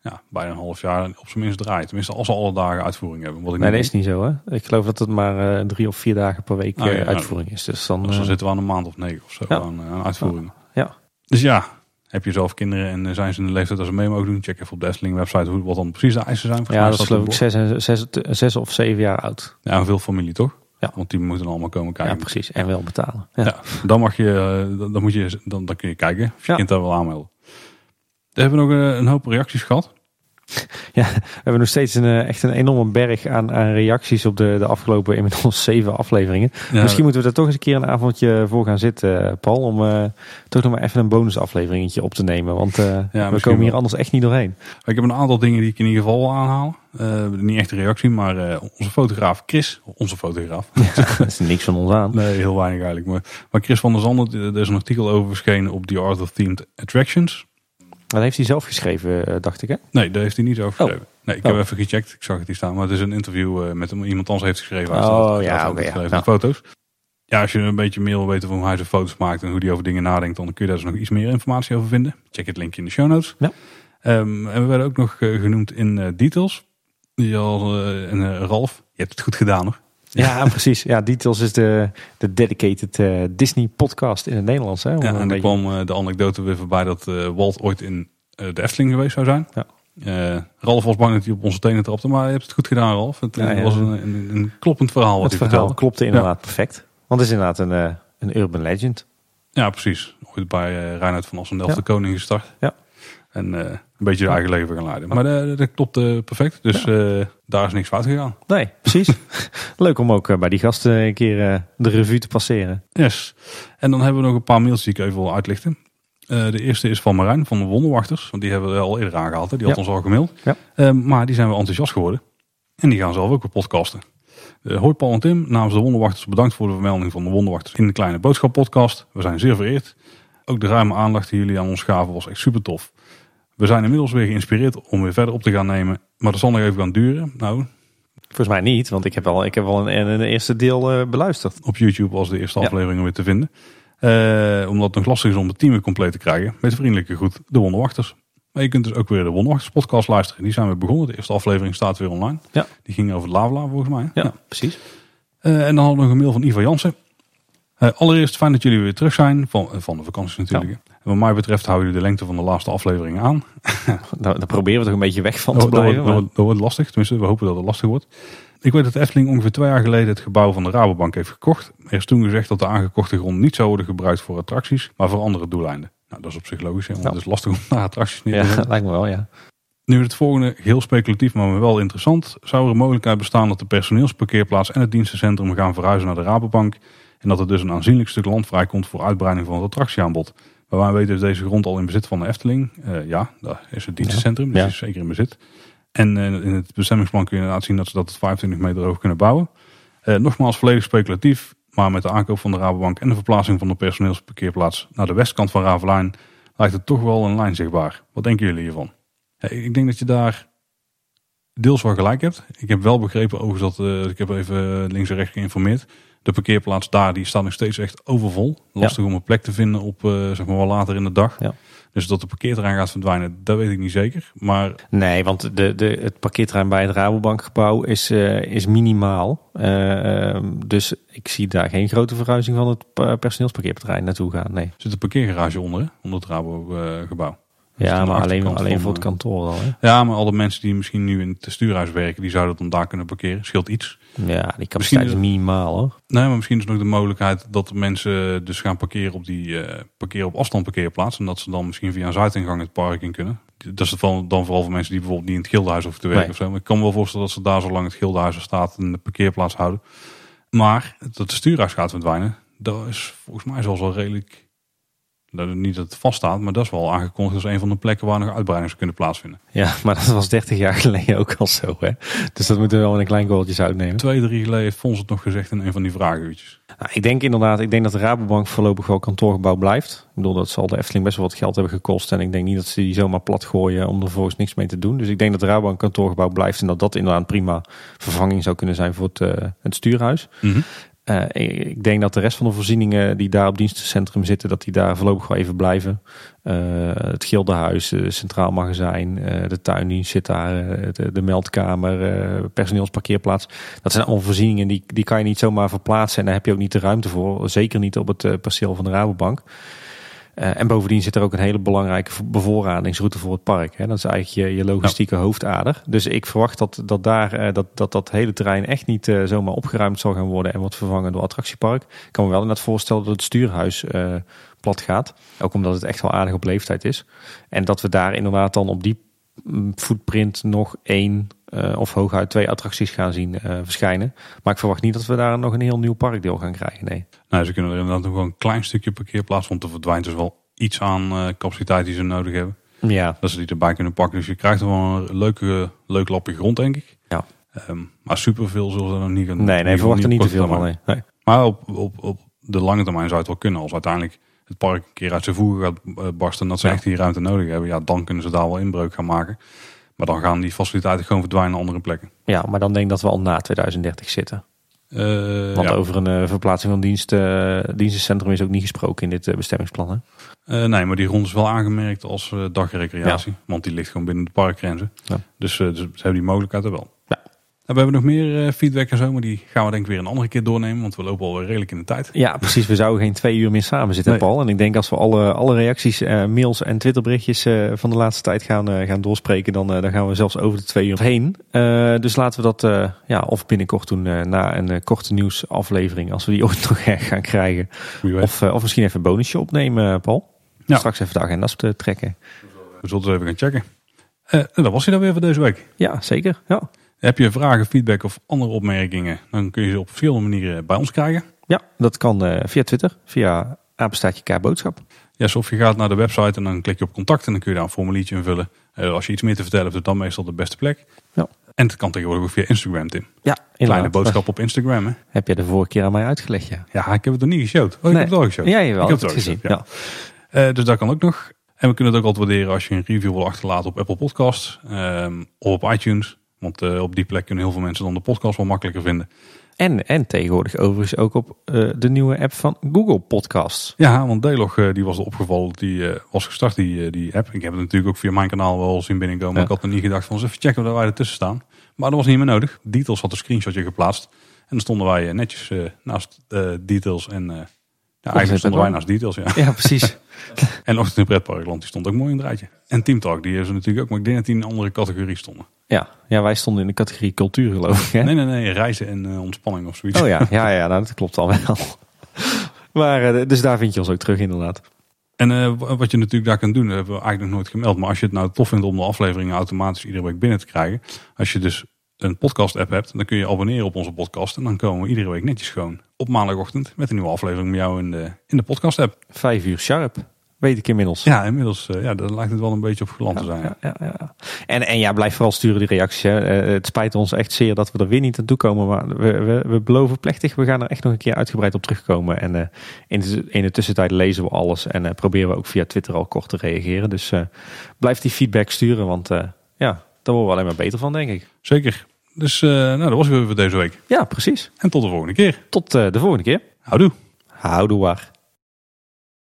Speaker 1: ja, bijna een half jaar op zijn minst draaien. Tenminste, als ze alle dagen uitvoering hebben. Wat ik
Speaker 2: nee, dat is niet zo hè. Ik geloof dat het maar eh, drie of vier dagen per week
Speaker 1: Ah, ja,
Speaker 2: eh,
Speaker 1: ja.
Speaker 2: uitvoering is. Dus dan,
Speaker 1: Dus dan zitten we aan een maand of negen of zo
Speaker 2: Ja.
Speaker 1: aan, aan uitvoeringen.
Speaker 2: ja.
Speaker 1: Dus ja, heb je zelf kinderen en eh, zijn ze in de leeftijd dat ze mee mogen doen? Check even op de Efteling website hoe, wat dan precies de eisen zijn. Volgens
Speaker 2: ja, dat is geloof ik zes, en- zes, zes of zeven jaar oud.
Speaker 1: Ja, veel familie toch?
Speaker 2: Ja.
Speaker 1: Want die moeten allemaal komen kijken.
Speaker 2: Ja, precies. En wel betalen. Ja.
Speaker 1: Ja, dan mag je, eh, dan, dan moet je, dan, dan kun je kijken of je
Speaker 2: Ja.
Speaker 1: kind daar wel aanmelden. We hebben nog eh, een hoop reacties gehad.
Speaker 2: Ja, we hebben nog steeds een, eh, echt een enorme berg aan, aan reacties op de, de afgelopen inmiddels zeven afleveringen.
Speaker 1: Ja,
Speaker 2: Misschien moeten we er toch eens een keer een avondje voor gaan zitten, eh, Paul. Om eh, toch nog maar even een bonusafleveringetje op te nemen. Want eh, we komen hier
Speaker 1: wel.
Speaker 2: anders echt niet doorheen.
Speaker 1: Ik heb een aantal dingen die ik in ieder geval wil aanhalen. Niet echt een reactie, maar onze fotograaf Chris, onze fotograaf,
Speaker 2: Er is niks van ons aan.
Speaker 1: nee heel weinig eigenlijk, maar, maar Chris van der Zanden, er is een artikel over verschenen op The Art of Themed Attractions.
Speaker 2: Dat heeft hij zelf geschreven, eh, dacht ik hè?
Speaker 1: Nee, daar heeft hij niet over geschreven. Nee, ik
Speaker 2: Oh.
Speaker 1: heb even gecheckt, ik zag het hier staan, maar het is een interview eh, met hem. Iemand anders heeft geschreven. Hij
Speaker 2: Oh,
Speaker 1: staat-
Speaker 2: ja, oké, Ja.
Speaker 1: met foto's. Ja, als je een beetje meer wil weten van hoe hij zijn foto's maakt en hoe hij over dingen nadenkt, dan kun je daar dus nog iets meer informatie over vinden. Check het linkje in de show notes.
Speaker 2: Ja.
Speaker 1: Ehm, en we werden ook nog eh, genoemd in Details. Die al, en Ralf, je hebt het goed gedaan hoor.
Speaker 2: Ja, precies. Ja, Details is de, de dedicated eh, Disney podcast in het Nederlands. Hè?
Speaker 1: Ja, en er
Speaker 2: beetje-
Speaker 1: kwam eh, de anekdote weer voorbij dat eh, Walt ooit in de Efteling geweest zou zijn.
Speaker 2: Ja.
Speaker 1: Ralf was bang dat hij op onze tenen trapte, maar je hebt het goed gedaan Ralf. Het
Speaker 2: Ja, ja.
Speaker 1: was een, een, een kloppend verhaal wat
Speaker 2: het verhaal
Speaker 1: vertelde.
Speaker 2: klopte inderdaad perfect. Want het is inderdaad een, een urban legend.
Speaker 1: Ja, precies. Ooit bij Reinhard van Assen, Delft
Speaker 2: Ja.
Speaker 1: de Koning gestart.
Speaker 2: Ja.
Speaker 1: En eh, een beetje zijn eigen leven gaan leiden. Maar eh, dat klopt eh, perfect. Dus eh, daar is niks fout gegaan.
Speaker 2: Nee, precies. Leuk om ook bij die gasten een keer eh, de revue te passeren.
Speaker 1: Yes. En dan hebben we nog een paar mails die ik even wil uitlichten. Eh, de eerste is van Marijn van de Wonderwachters. Want die hebben we al eerder aangehaald. Hè. Die had
Speaker 2: Ja.
Speaker 1: ons al gemaild.
Speaker 2: Ja.
Speaker 1: Eh, maar die zijn wel enthousiast geworden. En die gaan zelf ook weer podcasten. Hoi Paul en Tim, namens de Wonderwachters bedankt voor de vermelding van de Wonderwachters in de Kleine Boodschap podcast. We zijn zeer vereerd. Ook de ruime aandacht die jullie aan ons gaven was echt super tof. We zijn inmiddels weer geïnspireerd om weer verder op te gaan nemen. Maar dat zal nog even gaan duren. Nou,
Speaker 2: Volgens mij niet, want ik heb al, ik heb al een, een eerste deel eh, beluisterd.
Speaker 1: op YouTube was de eerste
Speaker 2: Ja.
Speaker 1: aflevering weer te vinden. Eh, omdat het nog lastig is om het team weer compleet te krijgen. Met vriendelijke groet, de Wonderwachters. Maar je kunt dus ook weer de Wonderwachters podcast luisteren. Die zijn weer begonnen. De eerste aflevering staat weer online.
Speaker 2: Ja.
Speaker 1: Die ging over Lavla volgens mij.
Speaker 2: Ja, precies.
Speaker 1: Eh, en dan hadden we nog een mail van Ivo Jansen. Allereerst fijn dat jullie weer terug zijn. Van, van de vakantie natuurlijk. En wat mij betreft houden jullie de lengte van de laatste aflevering aan.
Speaker 2: Daar, daar proberen we toch een beetje weg van te blijven.
Speaker 1: dat, wordt, dat wordt lastig. Tenminste, we hopen dat het lastig wordt. Ik weet dat Efteling ongeveer twee jaar geleden het gebouw van de Rabobank heeft gekocht. Er is toen gezegd dat de aangekochte grond niet zou worden gebruikt voor attracties, maar voor andere doeleinden. Nou, dat is op zich logisch, hè, want
Speaker 2: Ja.
Speaker 1: het is lastig om daar attracties neer te
Speaker 2: Ja,
Speaker 1: zetten.
Speaker 2: lijkt me wel, ja.
Speaker 1: Nu het volgende heel speculatief, maar wel interessant. Zou er een mogelijkheid bestaan dat de personeelsparkeerplaats en het dienstencentrum gaan verhuizen naar de Rabobank? En dat er dus een aanzienlijk stuk land vrijkomt voor uitbreiding van het attractieaanbod. Maar wij weten is deze grond al in bezit van de Efteling. Eh, ja, daar is het dienstencentrum, dus
Speaker 2: Ja.
Speaker 1: is zeker in bezit. En eh, in het bestemmingsplan kun je inderdaad zien dat ze dat tot 25 meter hoog kunnen bouwen. Eh, nogmaals volledig speculatief, maar met de aankoop van de Rabobank en de verplaatsing van de personeelsparkeerplaats naar de westkant van Ravelijn lijkt het toch wel een lijn zichtbaar. Wat denken jullie hiervan? Ja, ik denk dat je daar deels wel gelijk hebt. Ik heb wel begrepen overigens dat, ik heb even links en rechts geïnformeerd, De parkeerplaats daar die staat nog steeds echt overvol. Lastig om een plek te vinden op uh, zeg maar wel later in de dag.
Speaker 2: Ja.
Speaker 1: Dus dat de parkeerterrein gaat verdwijnen, dat weet ik niet zeker. Maar...
Speaker 2: Nee, want de, de, het parkeerterrein bij het Rabobankgebouw is, uh, is minimaal. Uh, dus ik zie daar geen grote verhuizing van het personeelsparkeerterrein naartoe gaan. Nee.
Speaker 1: Zit een parkeergarage onder, hè? onder het Rabogebouw.
Speaker 2: Ja, maar alleen, alleen voor het kantoor al. Hè?
Speaker 1: Ja, maar alle mensen die misschien nu in het stuurhuis werken, die zouden dan daar kunnen parkeren. Scheelt iets.
Speaker 2: Ja, die capaciteit is minimaal hoor.
Speaker 1: Nee, maar misschien is nog de mogelijkheid dat de mensen dus gaan parkeren op die uh, parkeren op afstand parkeerplaats. En dat ze dan misschien via een zuidingang het park in kunnen. Dat is het dan, dan vooral voor mensen die bijvoorbeeld niet in het gildenhuis hoeven te werken nee. of zo. Maar ik kan me wel voorstellen dat ze daar zolang het gildenhuis er staat een parkeerplaats houden. Maar dat de stuurhuis gaat verdwijnen, dat is volgens mij zelfs wel redelijk dat, niet dat het vaststaat, maar dat is wel aangekondigd als een van de plekken waar nog uitbreidingen kunnen plaatsvinden.
Speaker 2: Ja, maar dat was 30 jaar geleden ook al zo. Hè? Dus dat moeten we wel in een klein goaltje uitnemen.
Speaker 1: Twee, drie geleden heeft Fons het nog gezegd in een van die vragenuurtjes.
Speaker 2: Nou, ik denk inderdaad, ik denk dat de Rabobank voorlopig wel kantoorgebouw blijft. Ik bedoel, dat zal de Efteling best wel wat geld hebben gekost. En ik denk niet dat ze die zomaar plat gooien om er volgens niks mee te doen. Dus ik denk dat de Rabobank kantoorgebouw blijft. En dat dat inderdaad prima vervanging zou kunnen zijn voor het, uh, het stuurhuis.
Speaker 1: Mm -hmm.
Speaker 2: Uh, ik denk dat de rest van de voorzieningen die daar op dienstencentrum zitten, dat die daar voorlopig wel even blijven. Uh, het Gildenhuis, het Centraal Magazijn, uh, de tuindienst zit daar, de, de, meldkamer, personeelsparkeerplaats. Dat zijn allemaal voorzieningen die, die kan je niet zomaar verplaatsen en daar heb je ook niet de ruimte voor. Zeker niet op het perceel van de Rabobank. Uh, en bovendien zit er ook een hele belangrijke bevoorradingsroute voor het park. Hè. Dat is eigenlijk je, je logistieke hoofdader. Dus ik verwacht dat dat, daar, uh, dat, dat, dat hele terrein echt niet uh, zomaar opgeruimd zal gaan worden en wordt vervangen door attractiepark. Ik kan me wel inderdaad voorstellen dat het stuurhuis plat gaat. Ook omdat het echt wel aardig op leeftijd is. En dat we daar inderdaad dan op die footprint nog één of hooguit twee attracties gaan zien verschijnen. Maar ik verwacht niet dat we daar nog een heel nieuw parkdeel gaan krijgen. Nee.
Speaker 1: Nou, ze kunnen er inderdaad nog wel een klein stukje parkeerplaats, want er verdwijnt dus wel iets aan uh, capaciteit die ze nodig hebben.
Speaker 2: Ja.
Speaker 1: Dat ze die erbij kunnen pakken. Dus je krijgt er wel een leuke, leuk lapje grond, denk ik.
Speaker 2: Ja.
Speaker 1: Um, maar superveel zullen ze nog niet gaan
Speaker 2: Nee, nee, verwacht er niet te veel van. Nee. nee.
Speaker 1: Maar op, op, op de lange termijn zou het wel kunnen. Als uiteindelijk het park een keer uit zijn voegen gaat barsten. En dat ze ja. echt die ruimte nodig hebben. Ja, dan kunnen ze daar wel inbreuk gaan maken. Maar dan gaan die faciliteiten gewoon verdwijnen naar andere plekken.
Speaker 2: Ja, maar dan denk ik dat we al na 2030 zitten.
Speaker 1: Uh,
Speaker 2: Want
Speaker 1: ja.
Speaker 2: over een uh, verplaatsing van dienst, uh, dienstencentrum is ook niet gesproken in dit bestemmingsplan. Hè?
Speaker 1: nee, maar die grond is wel aangemerkt als dagrecreatie. Ja. Want die ligt gewoon binnen de parkgrenzen.
Speaker 2: Ja.
Speaker 1: Dus, dus, ze hebben die mogelijkheid er wel. We hebben nog meer feedback en zo, maar die gaan we denk ik weer een andere keer doornemen. Want we lopen alweer redelijk in de tijd.
Speaker 2: Ja, precies. We zouden geen twee uur meer samen zitten, nee. Paul. En ik denk als we alle, alle reacties, mails en Twitterberichtjes van de laatste tijd gaan, gaan doorspreken, dan, dan gaan we zelfs over de twee uur heen. dus laten we dat ja, of binnenkort doen na een korte nieuwsaflevering, als we die ooit nog gaan krijgen. Of, of misschien even een bonusje opnemen, Paul.
Speaker 1: Ja.
Speaker 2: Straks even de agenda's te trekken.
Speaker 1: We zullen het even gaan checken. Uh, en dat was hij dan weer voor deze week.
Speaker 2: Ja, zeker. Ja.
Speaker 1: Heb je vragen, feedback of andere opmerkingen, dan kun je ze op verschillende manieren bij ons krijgen.
Speaker 2: Ja, dat kan uh, via Twitter, via apenstaatje K-boodschap.
Speaker 1: Ja, of je gaat naar de website en dan klik je op contact en dan kun je daar een formuliertje invullen. Uh, als je iets meer te vertellen hebt, is dan meestal de beste plek.
Speaker 2: Ja.
Speaker 1: En het kan tegenwoordig ook via Instagram, Tim.
Speaker 2: Ja,
Speaker 1: Kleine boodschap op Instagram, hè?
Speaker 2: Heb je de vorige keer aan mij uitgelegd, ja.
Speaker 1: Ja, ik heb het nog niet geshowd. Oh, ik
Speaker 2: nee.
Speaker 1: heb het al geshowd.
Speaker 2: Ja, jawel,
Speaker 1: ik heb
Speaker 2: het gezien. Ja.
Speaker 1: ja. Uh, dus dat kan ook nog. En we kunnen het ook altijd waarderen als je een review wil achterlaten op Apple Podcasts um, of op iTunes. Want uh, op die plek kunnen heel veel mensen dan de podcast wel makkelijker vinden.
Speaker 2: En, en tegenwoordig overigens ook op uh, de nieuwe app van Google Podcasts.
Speaker 1: Ja, want Delog uh, die was er opgevallen. Die was gestart, die, die app. Ik heb het natuurlijk ook via mijn kanaal wel zien binnenkomen. Ja. Ik had er niet gedacht van eens even checken of wij ertussen staan. Maar dat was niet meer nodig. Details had een screenshotje geplaatst. En dan stonden wij netjes naast Details en... Ja, eigenlijk wij naast Details, ja.
Speaker 2: Ja, precies.
Speaker 1: en Ochtend in Pretparkland, die stond ook mooi in het rijtje. En Team Talk, die ze natuurlijk ook. Maar ik denk dat die in een andere categorie stonden.
Speaker 2: Ja, ja wij stonden in de categorie cultuur geloof ik. Hè?
Speaker 1: Nee, nee, nee. Reizen en uh, ontspanning of zoiets.
Speaker 2: Oh ja, ja, ja nou, dat klopt al wel. maar, uh, dus daar vind je ons ook terug inderdaad.
Speaker 1: En uh, wat je natuurlijk daar kan doen, dat hebben we eigenlijk nog nooit gemeld. Maar als je het nou tof vindt om de afleveringen automatisch iedere week binnen te krijgen. Als je dus een podcast app hebt, dan kun je abonneren op onze podcast. En dan komen we iedere week netjes gewoon op maandagochtend met een nieuwe aflevering met jou in de, in de podcast app.
Speaker 2: Vijf uur sharp. Weet ik inmiddels.
Speaker 1: Ja, inmiddels. Uh, ja, daar lijkt het wel een beetje op geland te
Speaker 2: ja,
Speaker 1: zijn.
Speaker 2: Ja, ja, ja. En, en ja, blijf vooral sturen die reacties. Hè. Uh, het spijt ons echt zeer dat we er weer niet aan toe komen. Maar we, we, we beloven plechtig, we gaan er echt nog een keer uitgebreid op terugkomen. En uh, in, de, in de tussentijd lezen we alles. En proberen we ook via Twitter al kort te reageren. Dus blijf die feedback sturen. Want ja, daar worden we alleen maar beter van, denk ik.
Speaker 1: Zeker. Dus uh, nou, dat was weer voor deze week.
Speaker 2: Ja, precies.
Speaker 1: En tot de volgende keer.
Speaker 2: Tot uh, de volgende keer.
Speaker 1: Houdoe.
Speaker 2: Houdoe waar.